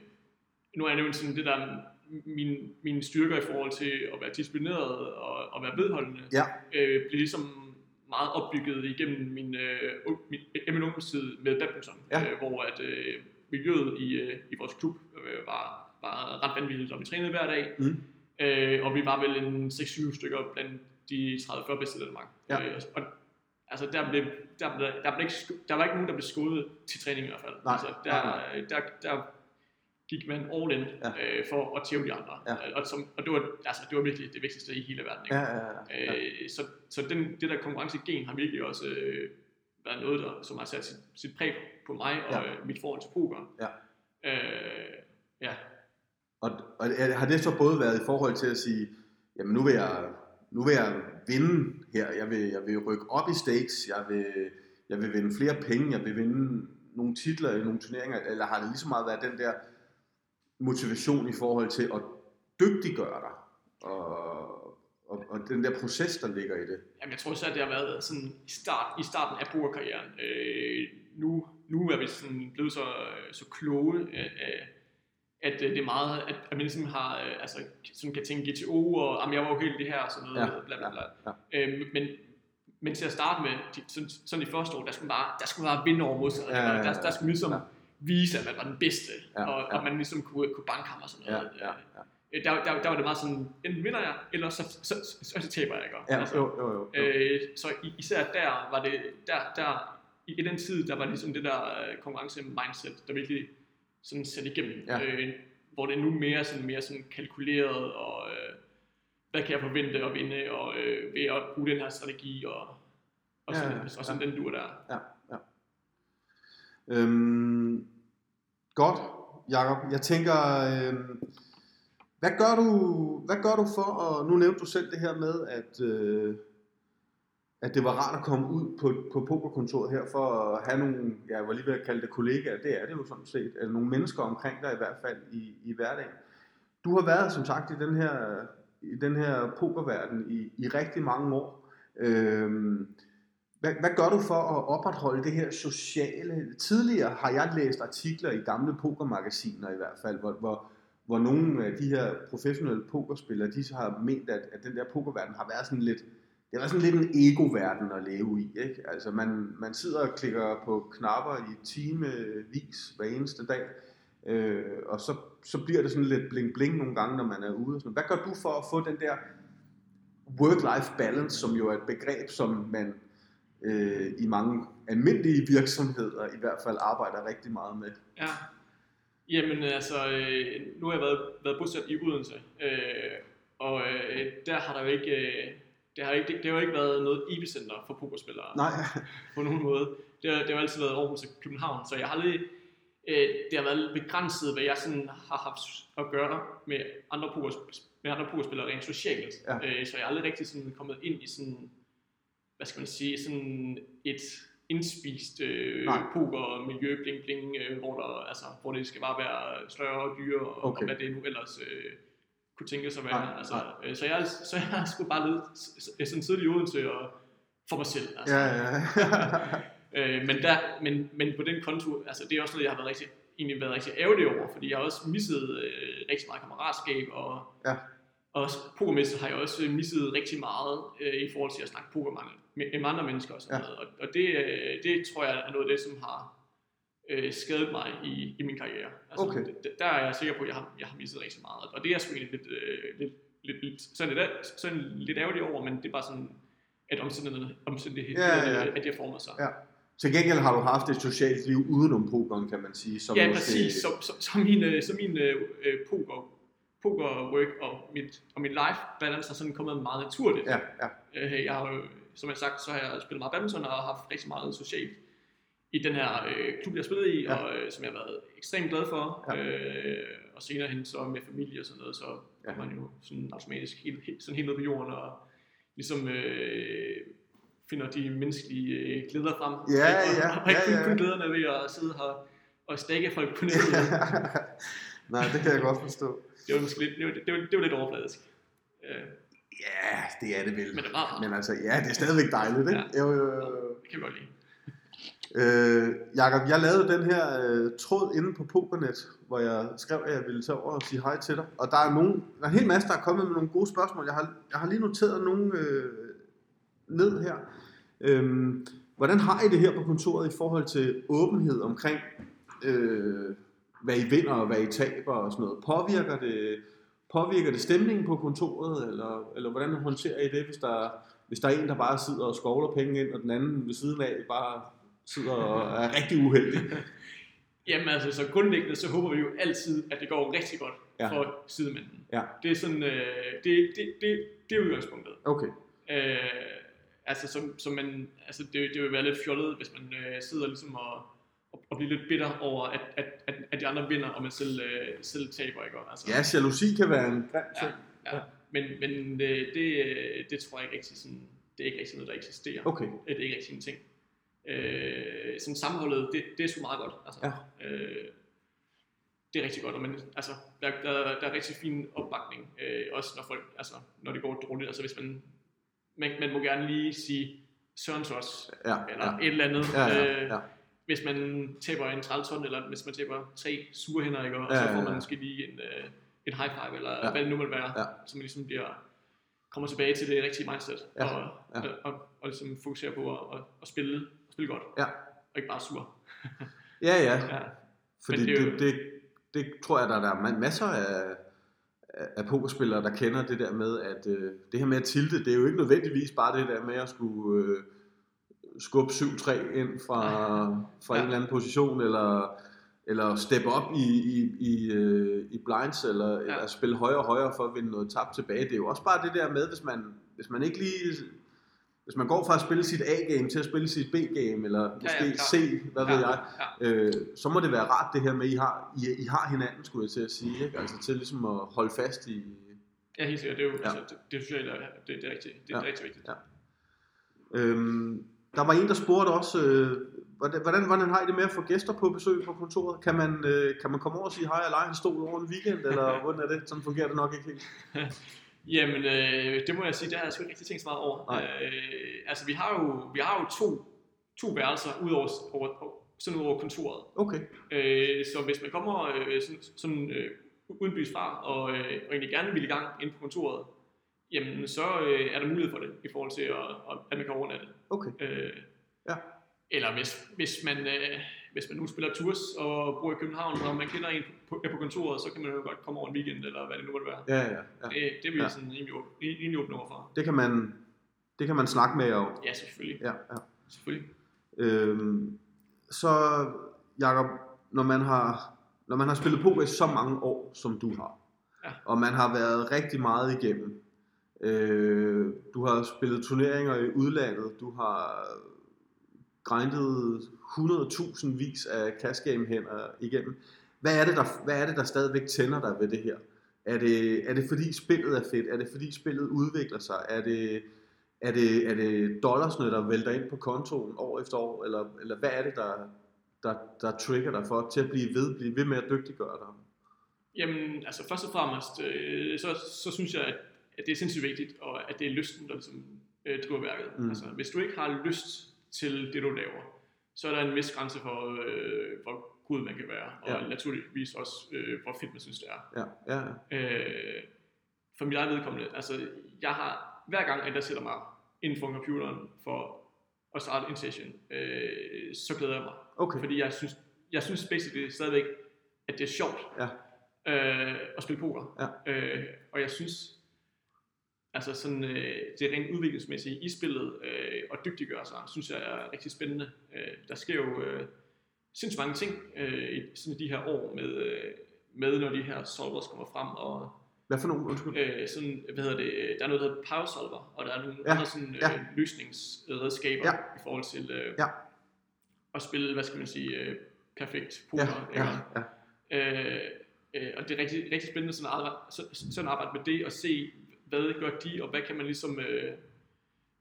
nu er jeg nævnt sådan det der min, mine styrker i forhold til at være disciplineret og, og være vedholdende, ja. øh, bliver ligesom meget opbygget igennem min, øh, min, min ungdomstid med badminton, ja. øh, hvor at øh, miljøet i, øh, i vores klub øh, var, var ret vanvittigt, og vi trænede hver dag. Mm. Øh, og vi var vel en 6-7 stykker blandt de 30-40 bedste i Danmark. Ja. Øh, og, altså der blev, der, blev, der, blev ikke, der var ikke nogen, der blev skåret til træning i hvert fald. Nej, altså, der, nej, nej. Der, der, gik man all in ja. øh, for at tæve de andre. Ja. Og, som, og det, var, altså, det var virkelig det vigtigste i hele verden. Ikke? Ja, ja, ja, ja. Øh, så så den, det der konkurrencegen har virkelig også øh, været noget, der, som har sat sit, sit præg på mig og ja. øh, mit forhold til poker. Ja. Øh, ja. Og, og har det så både været i forhold til at sige, jamen nu vil jeg, nu vil jeg vinde her, jeg vil, jeg vil rykke op i stakes, jeg vil, jeg vil vinde flere penge, jeg vil vinde nogle titler i nogle turneringer, eller har det lige så meget været den der motivation i forhold til at dygtiggøre dig, og, og, og den der proces, der ligger i det? Jamen, jeg tror så, at det har været sådan i, start, i starten af brugerkarrieren. Øh, nu, nu er vi sådan blevet så, så kloge, øh, øh at øh, det er meget, at, at man ligesom har, øh, altså, sådan kan tænke GTO, og jamen, jeg var jo helt det her, og sådan noget, ja, bla bla bla. Ja. Øh, men, men til at starte med, de, sådan, sådan i første år, der skulle man bare, der skulle man bare vinde over modstanderne. Ja, ja, ja, der, der skulle ligesom ja. vise, at man var den bedste, ja, og, ja. og man ligesom kunne, kunne banke ham og sådan noget. Ja, ja, ja. Øh, der, der, der var det meget sådan, enten vinder jeg, eller så, så, så, så, så taber jeg, ikke? Ja, altså, jo, jo, jo, jo. Øh, så især der var det, der, der, i, den tid, der var ligesom det der øh, konkurrence-mindset, der virkelig sådan sætte igennem. Ja. Øh, hvor det er nu mere sådan, mere sådan kalkuleret, og øh, hvad kan jeg forvente at vinde, og øh, ved at bruge den her strategi, og, og sådan, ja, og sådan ja. den dur der. Ja, ja. Øhm, godt, Jacob. Jeg tænker, øh, hvad gør du, hvad gør du for, og nu nævnte du selv det her med, at, øh, at det var rart at komme ud på, på pokerkontoret her, for at have nogle, jeg var lige ved at kalde det kollegaer, det er det jo sådan set, eller nogle mennesker omkring dig i hvert fald i, i hverdagen. Du har været som sagt i den her, i den her pokerverden i, i rigtig mange år. Øhm, hvad, hvad gør du for at opretholde det her sociale? Tidligere har jeg læst artikler i gamle pokermagasiner i hvert fald, hvor, hvor, hvor nogle af de her professionelle pokerspillere, de har ment, at, at den der pokerverden har været sådan lidt, det var sådan lidt en ego-verden at leve i. Ikke? Altså man, man sidder og klikker på knapper i timevis hver eneste dag, øh, og så, så bliver det sådan lidt bling-bling nogle gange, når man er ude. Og sådan. Hvad gør du for at få den der work-life balance, som jo er et begreb, som man øh, i mange almindelige virksomheder i hvert fald arbejder rigtig meget med? Ja, Jamen altså, øh, nu har jeg været, været bosat i Odense, øh, Og øh, der har der jo ikke, øh, det har, ikke, det, det har jo ikke været noget epicenter for pokerspillere. Nej. På nogen måde. Det har, det har altid været Aarhus og København, så jeg har aldrig, øh, det har været begrænset, hvad jeg sådan har haft at gøre med andre, poker, med andre pokerspillere rent socialt. Ja. Øh, så jeg har aldrig rigtig sådan kommet ind i sådan, hvad skal man sige, sådan et indspist øh, poker-miljø, bling bling, øh, hvor, der, altså, hvor det skal bare være større og dyre, og, okay. og hvad det nu ellers øh, kunne tænke sig at være. Nej, altså, nej. Øh, så, jeg, så jeg sgu bare ledet sådan siddet i Odense og for mig selv. Altså. Ja, ja. øh, men, der, men, men på den konto, altså det er også noget, jeg har været rigtig, egentlig været rigtig ærgerlig over, fordi jeg har også misset øh, rigtig meget kammeratskab, og, ja. og pokermæssigt har jeg også misset rigtig meget øh, i forhold til at snakke poker med, med andre mennesker og sådan ja. noget. Og, og det, øh, det tror jeg er noget af det, som har øh, skadet mig i, i min karriere. Altså, okay. der er jeg sikker på, at jeg har, jeg har misset rigtig meget. Og det er jeg sgu lidt, øh, lidt, lidt, lidt, sådan lidt, sådan lidt ærgerligt over, men det er bare sådan, at omstændighederne, omstændighederne ja, ja, ja. at de har formet sig. Ja. Til gengæld har du haft et socialt liv udenom pokeren, kan man sige. Som ja, måske... præcis. Så, så, så min, øh, så min øh, poker, poker work og mit, og min life balance er sådan kommet meget naturligt. Ja, ja. Øh, jeg har som jeg har sagt, så har jeg spillet meget badminton og haft rigtig meget socialt i den her øh, klub, jeg spillede i, ja. og øh, som jeg har været ekstremt glad for. Ja. Øh, og senere hen så med familie og sådan noget, så ja. kommer man jo sådan automatisk helt, helt, sådan helt ned på jorden og ligesom øh, finder de menneskelige øh, glæder frem. Ja, ja, og, og, ikke ja, ja. kun glæderne ved at sidde her og stikke folk på nettet. Nej, det kan jeg godt forstå. Det var, måske lidt, det var, det var, det var lidt overfladisk. Øh. Ja, det er det vel. Men, det var Men altså, ja, det er stadigvæk dejligt, ikke? Ja. Jo, jo, jo. Det kan vi godt lide. Øh, Jakob, jeg lavede den her øh, tråd inde på Pokernet, hvor jeg skrev, at jeg ville tage over og sige hej til dig. Og der er, nogen, der er en hel masse, der er kommet med nogle gode spørgsmål. Jeg har, jeg har lige noteret nogle øh, ned her. Øh, hvordan har I det her på kontoret i forhold til åbenhed omkring, øh, hvad I vinder og hvad I taber og sådan noget? Påvirker det, påvirker det stemningen på kontoret, eller, eller hvordan håndterer I det, hvis der, hvis der er en, der bare sidder og skovler penge ind, og den anden ved siden af bare sidder og er rigtig uheldig. Jamen altså, så grundlæggende, så håber vi jo altid, at det går rigtig godt ja. for sidemænden. Ja. Det er sådan, øh, det, det, det, det er udgangspunktet. Okay. Øh, altså, som, som man, altså det, det vil være lidt fjollet, hvis man øh, sidder ligesom og, og, og bliver lidt bitter over, at, at, at, at de andre vinder, og man selv, øh, selv taber, ikke? Altså, ja, jalousi kan være en grim ting. Ja, ja. Men, men det, det, det tror jeg ikke rigtig sådan, det er ikke rigtig noget, der eksisterer. Okay. Det er ikke rigtig en ting øh, sådan sammenholdet, det, det er sgu meget godt. Altså, ja. øh, det er rigtig godt, og man, altså, der, der, der er rigtig fin opbakning, øh, også når folk, altså, når det går dårligt, altså hvis man, man, man må gerne lige sige Sørens også, ja, eller ja. et eller andet, ja, ja, ja. Øh, hvis man taber en trælton, eller hvis man taber tre sure hænder, ikke, og ja, så får man ja, ja. måske lige en, øh, en high five, eller ja. hvad det nu vil være, ja. så man ligesom bliver, kommer tilbage til det rigtige mindset, ja, og, ja. Og, og, og, og ligesom fokuserer på at, at, at spille spille godt. Ja. Og ikke bare sur. ja, ja. ja. Fordi det, det, det, det, tror jeg, der, der er masser af, af pokerspillere, der kender det der med, at øh, det her med at tilte, det er jo ikke nødvendigvis bare det der med at skulle øh, skubbe 7-3 ind fra, fra ja. en eller anden position, eller, eller steppe op i, i, i, øh, i blinds, eller, ja. eller spille højere og højere for at vinde noget tab tilbage. Det er jo også bare det der med, hvis man, hvis man ikke lige hvis man går fra at spille sit A-game til at spille sit B-game, eller måske ja, ja, C, hvad ja, ved jeg, ja. øh, så må det være rart det her med, at I har, I, I har hinanden, skulle jeg til at sige, ikke? altså til ligesom at holde fast i... Ja, helt sikkert, det er jo, ja. altså, det, det, synes jeg, det, det er rigtigt, det er ja. rigtig vigtigt. Ja. Øhm, der var en, der spurgte også, øh, hvordan, hvordan, hvordan har I det med at få gæster på besøg på kontoret? Kan man, øh, kan man komme over og sige hej og lege en stol over en weekend, eller hvordan er det? Sådan fungerer det nok ikke helt. Jamen, øh, det må jeg sige, det har jeg sgu ikke rigtig tænkt så meget over. Øh, altså, vi har jo, vi har jo to, to værelser ud over, over, sådan over kontoret. Okay. Øh, så hvis man kommer øh, sådan, sådan øh, udenbys fra, og, øh, og egentlig gerne vil i gang ind på kontoret, jamen så øh, er der mulighed for det, i forhold til, at, at man kan overnatte. Okay. Øh, ja. Eller hvis, hvis man... Øh, hvis man nu spiller tours og bor i København, og man kender en på, på kontoret, så kan man jo godt komme over en weekend, eller hvad det nu måtte være. Ja, ja, ja. Det, det er vi ja. sådan rimelig, rimelig åbne overfor. Det kan man, det kan man snakke med om. Ja, selvfølgelig. Ja, ja. Selvfølgelig. Øhm, så Jacob, når man har når man har spillet poker i så mange år, som du har, Ja. Og man har været rigtig meget igennem. Øh, du har spillet turneringer i udlandet, du har grindet 100.000 vis af cash game hænder igennem. Hvad er, det, der, hvad er det, der stadigvæk tænder dig ved det her? Er det, er det fordi spillet er fedt? Er det fordi spillet udvikler sig? Er det, er det, er det dollarsne, der vælter ind på kontoen år efter år? Eller, eller hvad er det, der, der, der trigger dig for til at blive ved, blive ved med at dygtiggøre dig? Jamen, altså først og fremmest, øh, så, så synes jeg, at, at det er sindssygt vigtigt, og at det er lysten, der ligesom, øh, driver værket. Mm. Altså, hvis du ikke har lyst til det, du laver, så er der en vis grænse for, øh, hvor god man kan være, og ja. naturligvis også, øh, hvor fedt man synes, det er. Ja. Ja. Øh, for mit eget vedkommende, altså, jeg har, hver gang, at jeg sætter mig inden for computeren for at starte en session, øh, så glæder jeg mig. Okay. Fordi jeg synes, jeg synes basically stadigvæk, at det er sjovt ja. øh, at spille poker. Ja. Øh, og jeg synes, altså sådan, øh, det rent udviklingsmæssige i spillet øh, og dygtiggøre sig, synes jeg er rigtig spændende. Øh, der sker jo øh, sindssygt mange ting øh, i sådan de her år med, øh, med, når de her solvers kommer frem, og hvad for nogle? Undskyld. Øh, sådan, hvad hedder det, der er noget, der hedder Power Solver, og der er nogle ja. andre sådan, ja. øh, løsningsredskaber ja. i forhold til øh, ja. at spille, hvad skal man sige, øh, perfekt poker. Ja. Ja. Ja. Øh, øh, og det er rigtig, rigtig spændende sådan at, arbejde, sådan at arbejde med det, og se, hvad gør de, og hvad kan man ligesom øh,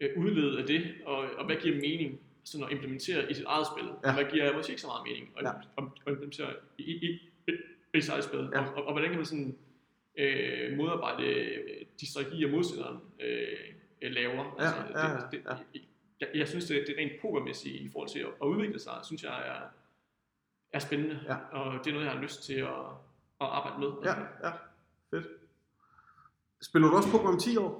øh, udlede af det, og, og hvad giver mening sådan at implementere i sit eget spil, ja. og hvad giver måske ikke så meget mening at, ja. at, at implementere i, i, i, i sit eget spil, ja. og, og, og hvordan kan man sådan øh, modarbejde øh, de strategier, modstanderen øh, laver. Ja, altså, ja, det, det, ja. Jeg, jeg synes, det, det rent pokermæssigt i forhold til at, at udvikle sig, synes jeg er, er spændende, ja. og det er noget, jeg har lyst til at, at arbejde med. Ja, ja, fedt. Spiller du også poker om 10 år?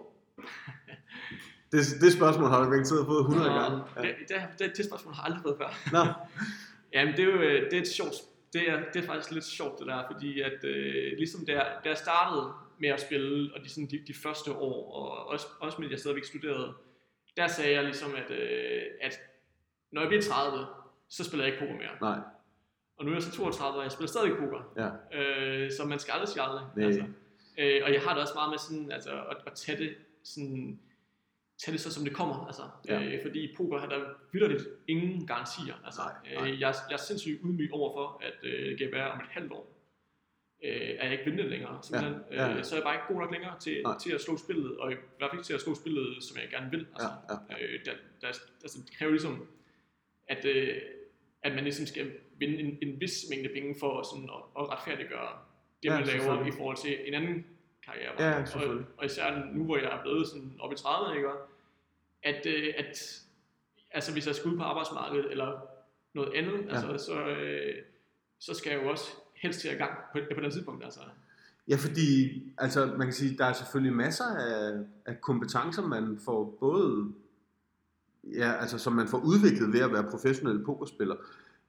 det, det spørgsmål har du garanteret fået 100 Nå, gange. Ja. Det, det, det, det spørgsmål har jeg aldrig fået før. Nå. Jamen, det er jo øh, det er et sjovt det er, det er faktisk lidt sjovt det der, fordi at øh, ligesom da, da jeg startede med at spille, og de, sådan, de, de første år, og også, også med at jeg stadigvæk studerede, der sagde jeg ligesom, at, øh, at når jeg bliver 30, så spiller jeg ikke poker mere. Nej. Og nu er jeg så 32, og jeg spiller stadig poker. Ja. Øh, så man skal aldrig sige aldrig. Altså. Øh, og jeg har det også meget med sådan, altså, at, at tage det sådan, tage det så som det kommer, altså, ja. øh, fordi poker har der vildt ingen garantier, altså, nej, nej. Øh, jeg, jeg er sindssygt ydmyg overfor, at øh, det kan være om et halvt år, øh, er jeg ikke vindende længere, simpelthen, ja, ja, ja. Øh, så er jeg bare ikke god nok længere til, til at slå spillet, og i hvert fald ikke til at slå spillet, som jeg gerne vil, altså, ja, ja. Øh, der, der, altså, det kræver ligesom, at, øh, at man ligesom skal vinde en, en vis mængde penge for sådan at, at retfærdiggøre det, ja, man laver i forhold til en anden karriere. Ja, og, og især nu, hvor jeg er blevet sådan op i 30, ikke? at, øh, at altså hvis jeg skal ud på arbejdsmarkedet eller noget andet, ja. altså, så, øh, så skal jeg jo også helst til at gang på, på den tidspunkt. Altså. Ja, fordi altså, man kan sige, der er selvfølgelig masser af, af kompetencer, man får både, ja, altså, som man får udviklet ved at være professionel pokerspiller.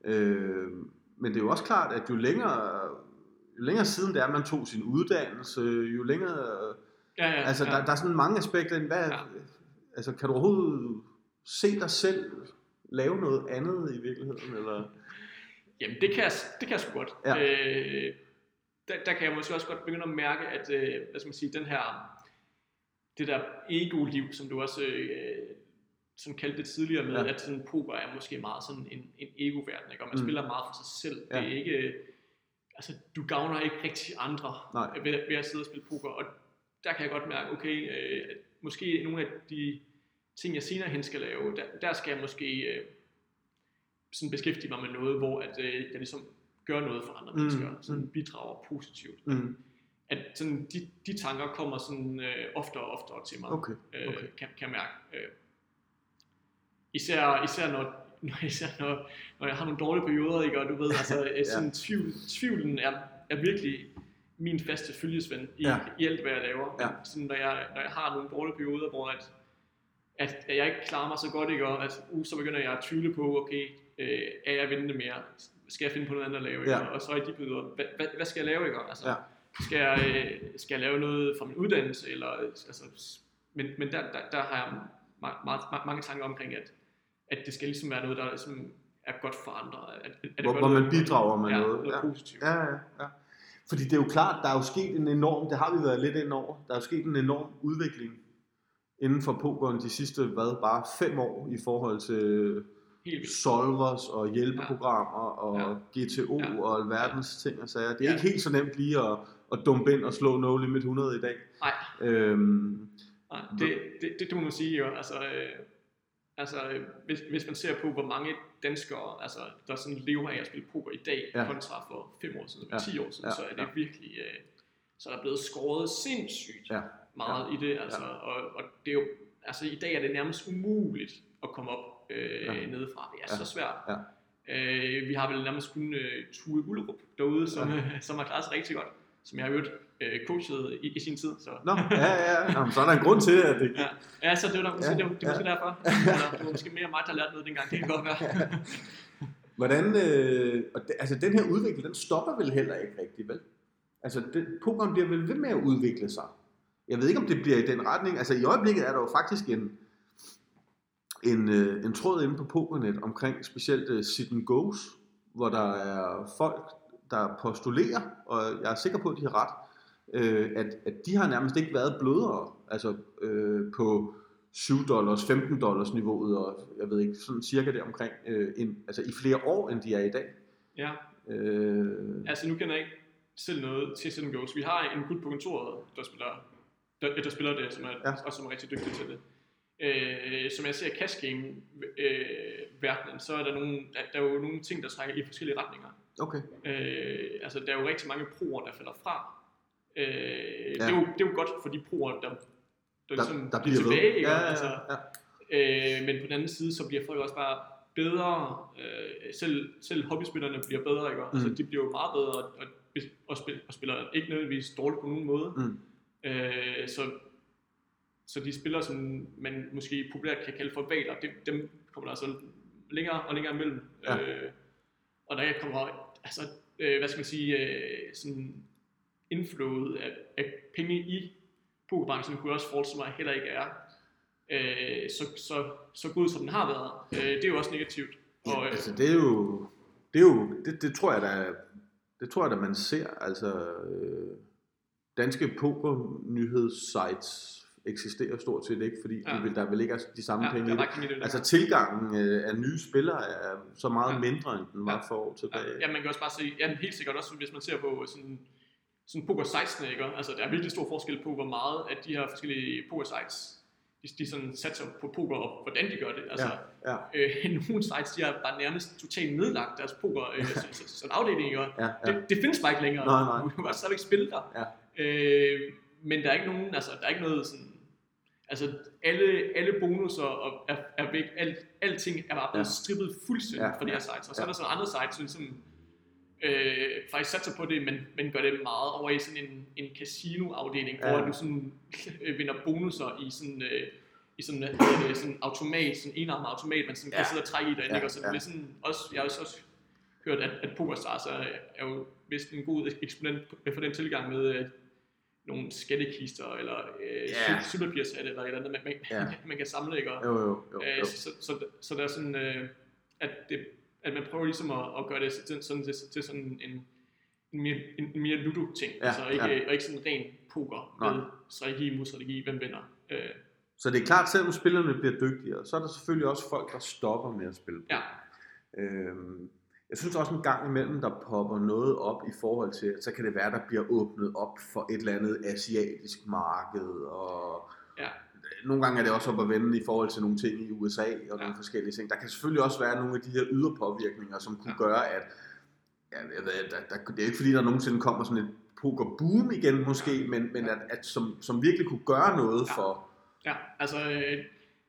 Øh, men det er jo også klart, at jo længere, jo længere siden det er, man tog sin uddannelse, jo længere... Ja, ja, altså, ja. Der, der er sådan mange aspekter. Hvad, ja. Altså, kan du overhovedet se dig selv lave noget andet i virkeligheden? Eller? Jamen, det kan jeg, det kan jeg sgu godt. Ja. Øh, der, der kan jeg måske også godt begynde at mærke, at øh, hvad skal man sige, den her, det der ego-liv, som du også øh, sådan kaldte det tidligere med, ja. at sådan poker er måske meget sådan en, en ego-verden, ikke? og man mm. spiller meget for sig selv. Ja. Det er ikke, altså, du gavner ikke rigtig andre ved, ved at sidde og spille poker, og der kan jeg godt mærke, okay, øh, måske nogle af de ting, jeg senere hen skal lave, der, der skal jeg måske øh, sådan beskæftige mig med noget, hvor at, øh, jeg ligesom gør noget for andre mm. mennesker, sådan mm. bidrager positivt. Mm. At sådan, de, de tanker kommer sådan øh, oftere og oftere til mig, okay. Okay. Øh, kan, kan jeg mærke. Øh, især, især når, når, især når, når jeg har nogle dårlige perioder, ikke? og du ved, altså, ja. sådan, tvivl, tvivlen er, er virkelig min faste følgesvend i, ja. i alt, hvad jeg laver. Ja. Sådan, når, jeg, når jeg har nogle dårlige perioder, hvor at, at, at jeg ikke klarer mig så godt, ikke? og at, uh, så begynder jeg at tvivle på, okay, øh, er jeg vindende mere? Skal jeg finde på noget andet at lave? Ikke? Ja. Og så er de perioder, hvad, hvad, hvad skal jeg lave? Ikke? Altså, ja. skal, jeg, øh, skal jeg lave noget fra min uddannelse? Eller, altså, men men der, der, der har jeg meget, meget, mange tanker omkring, at, at det skal ligesom være noget, der ligesom er godt for andre. At, at hvor, hvor man bidrager med ja, noget. noget ja. positivt. Ja, ja, ja. Fordi det er jo klart, der er jo sket en enorm, det har vi været lidt ind over, der er jo sket en enorm udvikling inden for pokeren de sidste, hvad, bare fem år i forhold til solvers og hjælpeprogrammer og ja. GTO ja. og alverdens ting og sager. Det er ja. ikke helt så nemt lige at, at dumpe ind og slå no limit 100 i dag. Nej. Øhm, Nej det, det, det, det må man sige jo. Altså, øh, altså hvis, hvis man ser på, hvor mange danskere, altså, der sådan lever af at spille poker i dag, ja. kontra for 5 år siden, ja. 10 år siden, ja. så er det ja. virkelig, øh, så er der blevet skåret sindssygt ja. meget ja. i det, altså, ja. og, og det er jo, altså i dag er det nærmest umuligt at komme op øh, ja. nedefra, det er ja. så svært. Ja. Øh, vi har vel nærmest kun øh, Tue Ullerup derude, som, ja. som har klaret sig rigtig godt, som jeg har hørt øh, coachet i, i sin tid. Så. Nå, ja, ja, Nå, så er der en grund til, at det... Ja, ja så det var, måske, ja, det, var, det var ja. måske derfor. Eller, det var måske mere mig, der lærte noget dengang, det kan godt være. Hvordan, øh, altså den her udvikling, den stopper vel heller ikke rigtigt, vel? Altså, det, pokeren bliver vel ved med at udvikle sig. Jeg ved ikke, om det bliver i den retning. Altså, i øjeblikket er der jo faktisk en, en, øh, en tråd inde på Pokernet omkring specielt uh, sit and goes, hvor der er folk, der postulerer, og jeg er sikker på, at de har ret, øh, at, at de har nærmest ikke været blødere, altså øh, på 7 dollars, 15 dollars niveauet, og jeg ved ikke, sådan cirka det omkring, øh, en, altså i flere år, end de er i dag. Ja. Øh, altså nu kender jeg ikke selv noget til Sit Goes. Vi har en gut på kontoret, der spiller, der, der spiller det, som er, ja. og som er rigtig dygtig til det. Øh, som jeg ser cash game øh, verdenen, så er der, nogle, der, der er jo nogle ting, der trækker i forskellige retninger. Okay. Øh, altså der er jo rigtig mange proer, der falder fra. Øh, ja. det, er jo, det er jo godt for de proer, der, der, der, ligesom der bliver tilbage. Ja, ja, ja, altså, ja. Øh, men på den anden side, så bliver folk også bare bedre. Øh, selv, selv hobbyspillerne bliver bedre, ikke? Altså, mm. Altså, de bliver jo meget bedre, og, og, spiller, og spiller ikke nødvendigvis dårligt på nogen måde. Mm. Øh, så, så de spillere, som man måske populært kan kalde for valer, dem, dem kommer der altså længere og længere imellem. Ja. Øh, og der kommer, altså, øh, hvad skal man sige, øh, sådan inflowet af, af penge i pokerbranchen kunne jeg også forestille mig heller ikke er øh, så, så, så god som den har været. Øh, det er jo også negativt. Og, ja, altså det er jo, det, er jo det, det tror jeg da, det tror jeg da man ser, altså øh, danske poker nyhedssites eksisterer stort set ikke, fordi ja. der vil ikke de samme ja, penge i det. Altså tilgangen øh, af nye spillere er så meget ja. mindre, end den var ja. for år tilbage. Ja, man kan også bare se, ja, helt sikkert også, hvis man ser på sådan sådan poker 16, ikke? Altså, der er virkelig stor forskel på, hvor meget af de her forskellige poker sites, de, de sådan satser på poker, og hvordan de gør det. Altså, ja, ja. Øh, nogle sites, de har bare nærmest totalt nedlagt deres poker, øh, så, så, så, afdeling, ikke? Ja, ja. Det, det, findes bare ikke længere. Nej, nej. Du kan bare stadigvæk spille der. Ja. Øh, men der er ikke nogen, altså, der er ikke noget sådan, altså, alle, alle bonusser er, er væk, alt, alting er bare blevet ja. strippet fuldstændig ja, fra de her sites, og så ja. er der sådan andre sites, som øh, faktisk satser på det, men, men gør det meget over i sådan en, en casino-afdeling, ja. hvor du sådan øh, vinder bonusser i sådan... Øh, i sådan, øh, sådan automat, sådan enarmet automat, man sådan ja. kan sidde og trække i derinde, ja, og så ja. det er sådan også, jeg har også, også hørt, at, at PokerStars er, er jo vist en god eksponent for den tilgang med øh, nogle skattekister, eller øh, yeah. sølvpapirsat, eller et eller andet, man, man, yeah. man kan samle, ikke? Og, jo, jo, jo, øh, jo. Så, så, så, så der er sådan, øh, at det at man prøver ligesom at, at gøre det til, sådan, til, til sådan en, en mere, en, mere ludo-ting, ja, altså ikke, ja. og ikke sådan ren poker Nej. med strategi mod strategi, hvem vinder. Øh. Så det er klart, selvom spillerne bliver dygtigere, så er der selvfølgelig også folk, der stopper med at spille Ja. Øhm, jeg synes også en gang imellem, der popper noget op i forhold til, så kan det være, der bliver åbnet op for et eller andet asiatisk marked, og ja nogle gange er det også op at vende i forhold til nogle ting i USA og ja. nogle forskellige ting. Der kan selvfølgelig også være nogle af de her ydre påvirkninger, som kunne ja. gøre, at ja, jeg ved, der, der, det er ikke fordi, der nogensinde kommer sådan et poker boom igen måske, men, men at, at som, som virkelig kunne gøre noget ja. for... Ja, altså øh,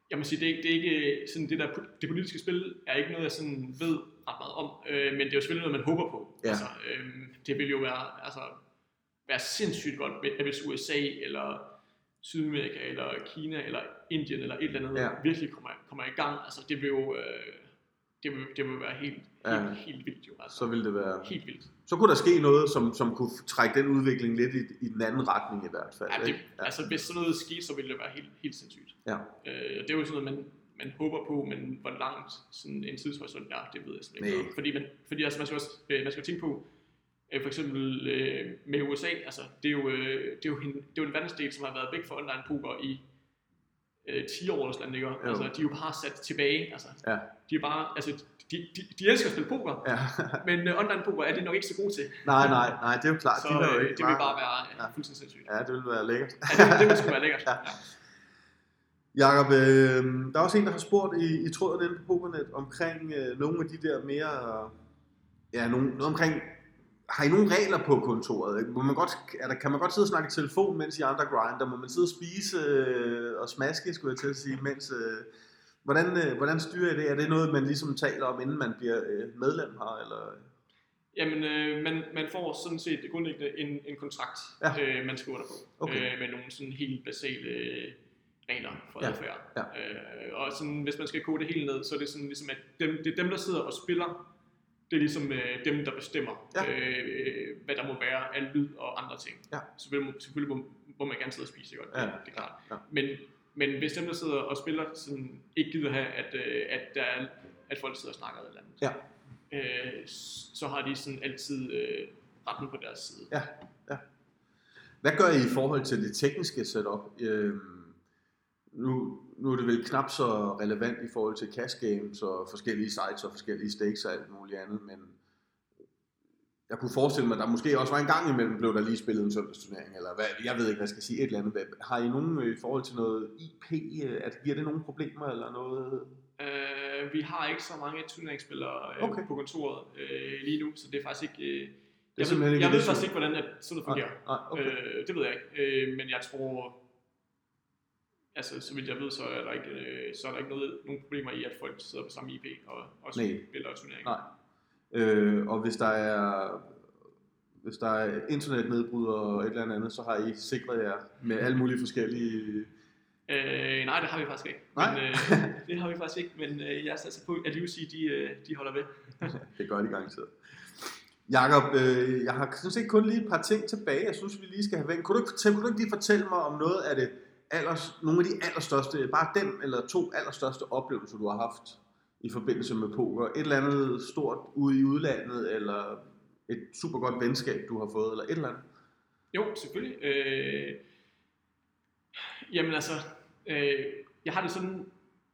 jeg må sige, det er, det er ikke sådan det der, det politiske spil er ikke noget, jeg sådan ved ret meget om, øh, men det er jo selvfølgelig noget, man håber på. Ja. Altså, øh, det vil jo være, altså, være sindssygt godt, hvis USA eller Sydamerika, eller Kina, eller Indien, eller et eller andet, ja. virkelig kommer, kommer i gang, altså det vil jo, øh, det vil, det vil være helt, ja. helt, helt vildt jo. Altså. Så vil det være... Helt vildt. Så kunne der ske noget, som, som kunne trække den udvikling lidt i, i den anden retning i hvert fald. Ja, det, ja. altså hvis sådan noget skete, så ville det være helt, helt sindssygt. Ja. Øh, det er jo sådan noget, man, man håber på, men hvor langt sådan en tidshorisont er, det ved jeg simpelthen ikke. Fordi, man, fordi altså, man skal også øh, man skal tænke på, Øh, for eksempel øh, med USA, altså det er, jo, øh, det, er jo en, det er jo en verdensdel, som har været væk fra online poker i øh, 10 år eller sådan noget. Altså de er jo bare sat tilbage. Altså, ja. De er bare, altså de, de, de elsker at spille poker, ja. men uh, online poker er det nok ikke så gode til. Nej, nej, nej, det er jo klart. Så de jo ikke det vil bare være ja, fuldstændig sindssygt. Ja, det vil være lækkert. ja, det, det vil sgu være lækkert. ja. ja. Jakob, øh, der er også en, der har spurgt i, i tråden inde på Pokernet omkring øh, nogle af de der mere, ja, nogle, noget omkring, har I nogle regler på kontoret? Må man godt, er der, kan man godt sidde og snakke i telefon, mens I andre grinder? Må man sidde og spise øh, og smaske, skulle jeg til at sige, mens... Øh, hvordan, øh, hvordan styrer I det? Er det noget, man ligesom taler om, inden man bliver øh, medlem her? Eller? Jamen, øh, man, man får sådan set grundlæggende en, en kontrakt, ja. øh, man skriver der på, okay. øh, med nogle sådan helt basale regler for ja. adfærd. Ja. Øh, og sådan, hvis man skal kode det helt ned, så er det sådan ligesom, at dem, det er dem, der sidder og spiller, det er ligesom øh, dem, der bestemmer, ja. øh, hvad der må være af lyd og andre ting. Ja. Selvfølgelig, selvfølgelig må, må man gerne sidde og spise, godt, ja. det, det er klart. Ja. Men, men hvis dem, der sidder og spiller, sådan, ikke gider have, at, øh, at, der er, at folk sidder og snakker eller andet, ja. øh, så har de sådan altid øh, retten på deres side. Ja. Ja. Hvad gør I i forhold til det tekniske setup? Øh, nu, nu er det vel knap så relevant i forhold til cash games og forskellige sites og forskellige stakes og alt muligt andet, men jeg kunne forestille mig, at der måske også var en gang imellem, blev der lige spillet en søndagsturnering, eller hvad, jeg ved ikke, hvad jeg skal sige, et eller andet. Har I nogen øh, i forhold til noget IP, øh, at giver det nogle problemer eller noget? Uh, vi har ikke så mange turneringsspillere uh, okay. på kontoret uh, lige nu, så det er faktisk ikke... Det er jeg ved, ikke jeg ved faktisk ikke, hvordan at sådan noget fungerer. Nej, nej, okay. uh, det ved jeg ikke, uh, men jeg tror, altså så vidt jeg ved, så er der ikke, øh, så er der ikke noget, nogen problemer i, at folk sidder på samme IP og også Nej. spiller turneringen. Nej. Øh, og hvis der er hvis der er internetnedbrud og et eller andet, så har I sikret jer med alle mulige forskellige... Øh, nej, det har vi faktisk ikke. Nej? Men, øh, det har vi faktisk ikke, men øh, jeg satser på, at UC de, øh, de holder ved. det gør de garanteret. Jakob, øh, jeg har sådan set kun lige et par ting tilbage, jeg synes, vi lige skal have væk. Kunne du, kunne du ikke lige fortælle mig om noget af det allers, nogle af de allerstørste, bare dem eller to allerstørste oplevelser, du har haft i forbindelse med poker? Et eller andet stort ude i udlandet, eller et super godt venskab, du har fået, eller et eller andet? Jo, selvfølgelig. Øh, jamen altså, øh, jeg har det sådan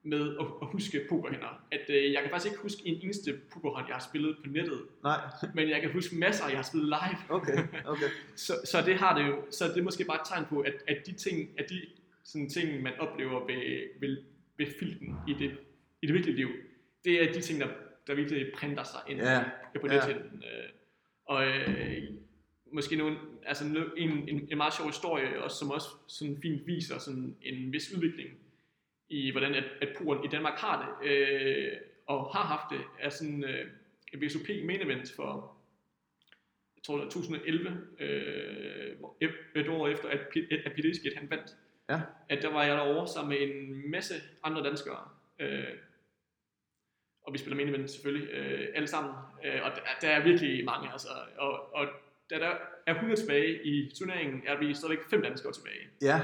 med at, at huske pokerhænder, at øh, jeg kan faktisk ikke huske en eneste pokerhånd, jeg har spillet på nettet. Nej. Men jeg kan huske masser, jeg har spillet live. Okay, okay. så, så det har det jo, så det er måske bare et tegn på, at, at de ting, at de sådan ting, man oplever ved, ved, ved filten i det, i det virkelige liv, det er de ting, der, der virkelig printer sig ind ja. på det den. Øh, og øh, måske nogle, altså en, en, en meget sjov historie, også, som også sådan fint viser sådan en vis udvikling i, hvordan at, at puren i Danmark har det, øh, og har haft det, er sådan øh, VSOP main event for, jeg tror det er 2011, øh, et år efter, at, at Peter han vandt ja. at der var jeg derovre sammen med en masse andre danskere. Øh, og vi spiller event selvfølgelig, øh, alle sammen. Øh, og der, der er virkelig mange, altså. Og, og da der er 100 tilbage i turneringen, er vi stadigvæk fem danskere tilbage. Ja.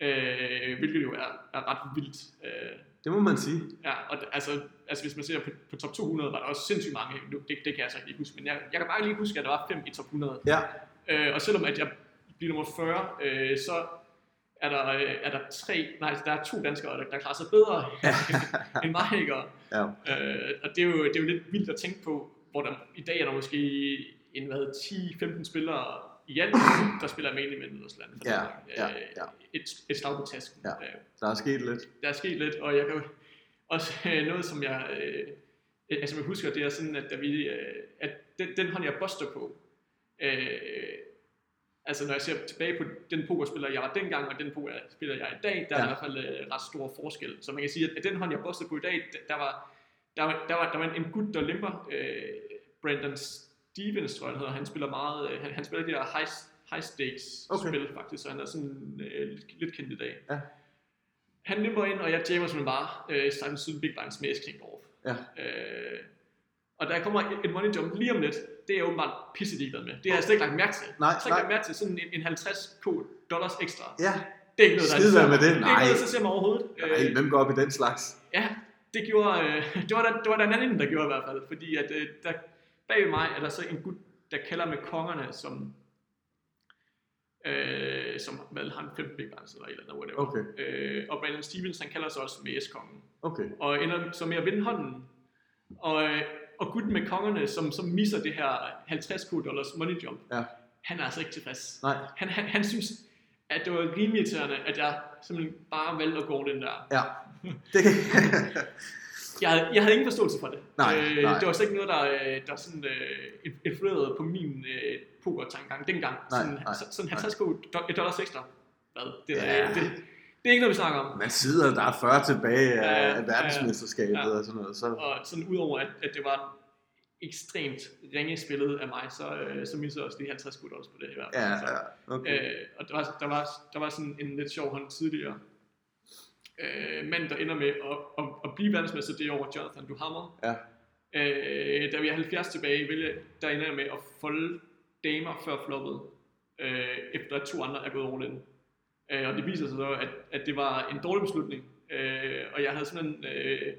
Øh, hvilket jo er, er ret vildt. Øh, det må man sige. Ja, og altså, altså hvis man ser på, på top 200, var der også sindssygt mange. Det, det kan jeg så ikke huske, men jeg, jeg kan bare lige huske, at der var fem i top 100. Ja. Øh, og selvom at jeg bliver nummer 40, øh, så er der, øh, er der tre, nej, der er to danskere, der, der klarer sig bedre end mig, ikke? Ja. Øh, og det er, jo, det er jo lidt vildt at tænke på, hvor der i dag er der måske en, hvad 10-15 spillere i alt, der spiller main event og sådan noget. Ja, ja, øh, ja. Et, et slag på tasken. Ja. Der er sket lidt. Der er sket lidt, og jeg kan også noget, som jeg, øh, altså jeg husker, det er sådan, at, da vi, øh, at den, den hånd, jeg buster på, øh, altså når jeg ser tilbage på den pokerspiller, jeg var dengang, og den pokerspiller, jeg er i dag, der ja. er i hvert fald uh, ret stor forskel. Så man kan sige, at den hånd, jeg bostede på i dag, der var, der var, der var, der var en gut, der limper, uh, Brandon Stevens, tror jeg, han hedder. Han spiller meget, uh, han, han spiller de der high, high stakes okay. spil faktisk, så han er sådan uh, lidt, lidt kendt i dag. Ja. Han limper ind, og jeg jammer simpelthen bare uh, Simon Syd Big Smash King Off. Ja. Uh, og der kommer et money jump lige om lidt, det er jeg åbenbart pisse ligeglad med. Det har jeg slet ikke lagt mærke til. Nej, jeg har ikke lagt mærke til sådan en, en 50 k dollars ekstra. Ja. Det er ikke noget, der er med det. Nej. Det er ikke noget, der ser mig overhovedet. Nej, hvem går op i den slags? Ja, det gjorde, øh, det var der, det var der en anden, der gjorde i hvert fald. Fordi at, øh, der, bag mig er der så en gut, der kalder med kongerne, som øh, som vel har en 15 big eller et eller andet, whatever. Okay. Øh, og Brandon Stevens, han kalder sig også med S-kongen. Okay. Og ender så med at vinde hånden. Og, øh, og gutten med kongerne, som, som misser det her 50 dollars money jump, Ja. han er altså ikke tilfreds. Nej. Han, han, han synes, at det var rimelig irriterende, at jeg simpelthen bare valgte at gå den der. Ja. Det, Jeg, havde- jeg havde ingen forståelse for det. Nej, øh, nej. Det var slet ikke noget, der, øh, der sådan, øh, influerede på min øh, poker-tankegang dengang. Nej, sådan, nej, så, sådan nej. 50 do- dollars ekstra. Hvad? Det, Ja. ja. det, det, er ikke noget, vi snakker om. man sidder, der er 40 tilbage af, Ja, af verdensmesterskabet ja. og sådan noget. Så, Og sådan udover, at, at det var ekstremt ringe spillet af mig, så, øh, så missede jeg også lige 50 dollars på det i hvert fald. ja, så, ja, okay. øh, og der var, der, var, der var sådan en lidt sjov hånd tidligere. Øh, mand, der ender med at, at, at blive verdensmester det år, Jonathan Duhamel. Ja. Øh, da vi er 70 tilbage, vælge, der ender jeg med at folde damer før floppet, øh, efter at to andre er gået all in. Øh, og det viser sig så, at, at det var en dårlig beslutning. Øh, og jeg havde simpelthen øh,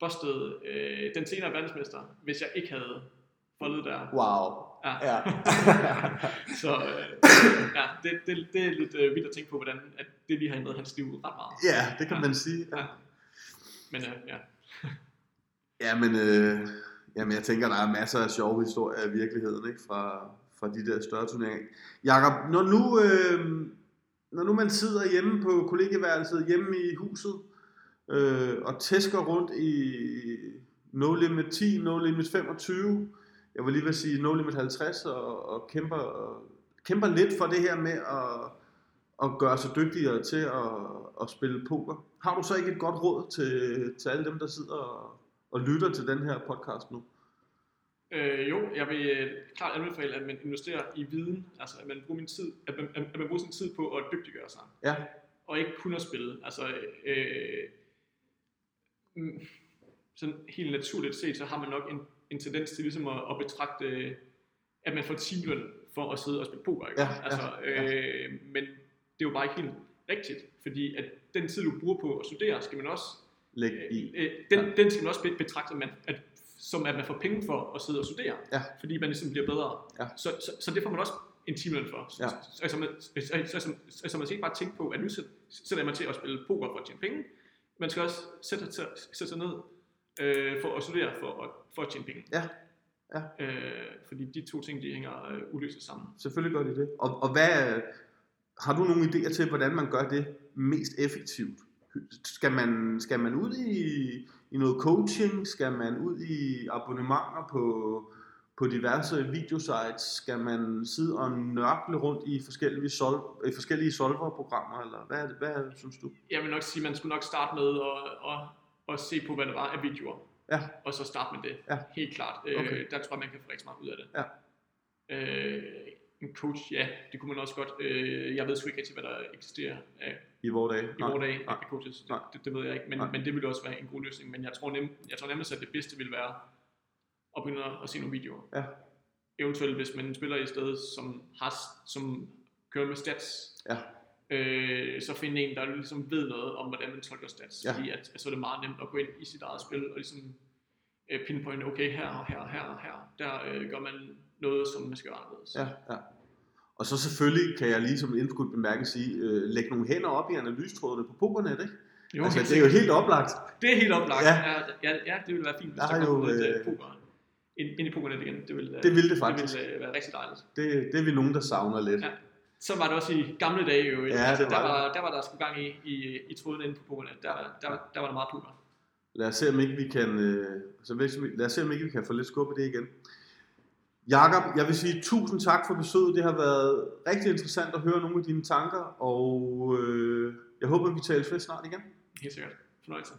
bustet øh, den senere verdensmester, hvis jeg ikke havde foldet der. Wow. Ja. Ja. så øh, ja, det, det, det er lidt øh, vildt at tænke på, hvordan at det lige har ændret hans liv ret meget. ja, det kan man sige. Ja. Ja. Men øh, ja. Ja, men, øh, jamen, jeg tænker, der er masser af sjove historier i virkeligheden, ikke? Fra, fra de der større turneringer. Jakob, når nu, øh, når nu man sidder hjemme på kollegeværelset, hjemme i huset, øh, og tæsker rundt i No Limit 10, No Limit 25, jeg vil lige vil sige No Limit 50, og, og kæmper, og, kæmper lidt for det her med at, at gøre sig dygtigere til at, at spille poker. Har du så ikke et godt råd til, til alle dem, der sidder og, og lytter til den her podcast nu? Øh, jo, jeg vil øh, klart anbefale, at man investerer i viden, altså at man bruger, min tid, at man, at man bruger sin tid på at dygtiggøre sig, Ja, og ikke kun at spille. Altså, øh, mm, sådan helt naturligt set, så har man nok en, en tendens til ligesom at, at betragte, øh, at man får timeløn for at sidde og spille poker. Ikke? Ja, ja, altså, øh, Men det er jo bare ikke helt rigtigt, fordi at den tid, du bruger på at studere, skal man også læg i. Øh, den, Ja. ja. den skal man også be- betragte, at man, at, som at man får penge for at sidde og studere, Ja. fordi man ligesom bliver bedre. Ja. Så, så, så det får man også en timeløn for. Ja. Så, så, man, så, så, så, så, man skal ikke bare tænke på, at nu sæt- sætter man til at spille poker for at tjene penge. Man skal også sætte, sætte, sætte sig ned øh, for at studere for at, for at tjene penge. Ja. Ja. Øh, fordi de to ting, de hænger øh, uløseligt sammen. Selvfølgelig gør de det. Og, og hvad, har du nogle idéer til, hvordan man gør det mest effektivt? Skal man, skal man ud i, i noget coaching? Skal man ud i abonnementer på, på diverse videosites? Skal man sidde og nørkle rundt i forskellige, sol, i forskellige solverprogrammer? Eller hvad, er det, hvad synes du? Jeg vil nok sige, at man skulle nok starte med at, at, at se på, hvad der var af videoer. Ja. Og så starte med det. Ja. Helt klart. Okay. Øh, der tror jeg, man kan få rigtig meget ud af det. Ja. Øh, en coach, ja, det kunne man også godt. Øh, jeg ved sgu ikke rigtig, hvad der eksisterer af, I vores dage? i vores dage nej. af coaches. Det, Nej. det, det, ved jeg ikke, men, Nej. men det ville også være en god løsning. Men jeg tror, nem, jeg tror nemmest, at det bedste ville være at begynde at se nogle videoer. Ja. Eventuelt, hvis man spiller i stedet, som, har, som kører med stats, Ja. øh, så finde en, der ligesom ved noget om, hvordan man tolker stats. Ja. Fordi at, så er det meget nemt at gå ind i sit eget spil og ligesom øh, pinpointe, okay, her og her og her og her, der øh, gør man noget, som man skal gøre anderledes. Ja, ja. Og så selvfølgelig kan jeg lige som indskudt bemærke sige, øh, lægge nogle hænder op i analystrådene på Pokernet, ikke? Jo, altså, det er jo helt oplagt. det er helt oplagt. Ja. Ja. Ja, ja, det ville være fint, hvis Der der, er kom jo, noget øh, øh, poker ind, ind i pokernet igen. Det ville, øh, Det ville det faktisk. Det ville øh, være rigtig dejligt. Det, det er vi nogen, der savner lidt. Ja. Så var det også i gamle dage jo. Ja, altså, det der, var var, der var der sgu gang i, i, i tråden inde på pokernet. Der, der, der var der meget poker. Lad os se, om ikke vi kan, øh, så lad os se, om ikke vi kan få lidt skub i det igen. Jakob, jeg vil sige tusind tak for besøget. Det har været rigtig interessant at høre nogle af dine tanker, og øh, jeg håber, vi taler ved snart igen. Helt sikkert. Fornøjelse.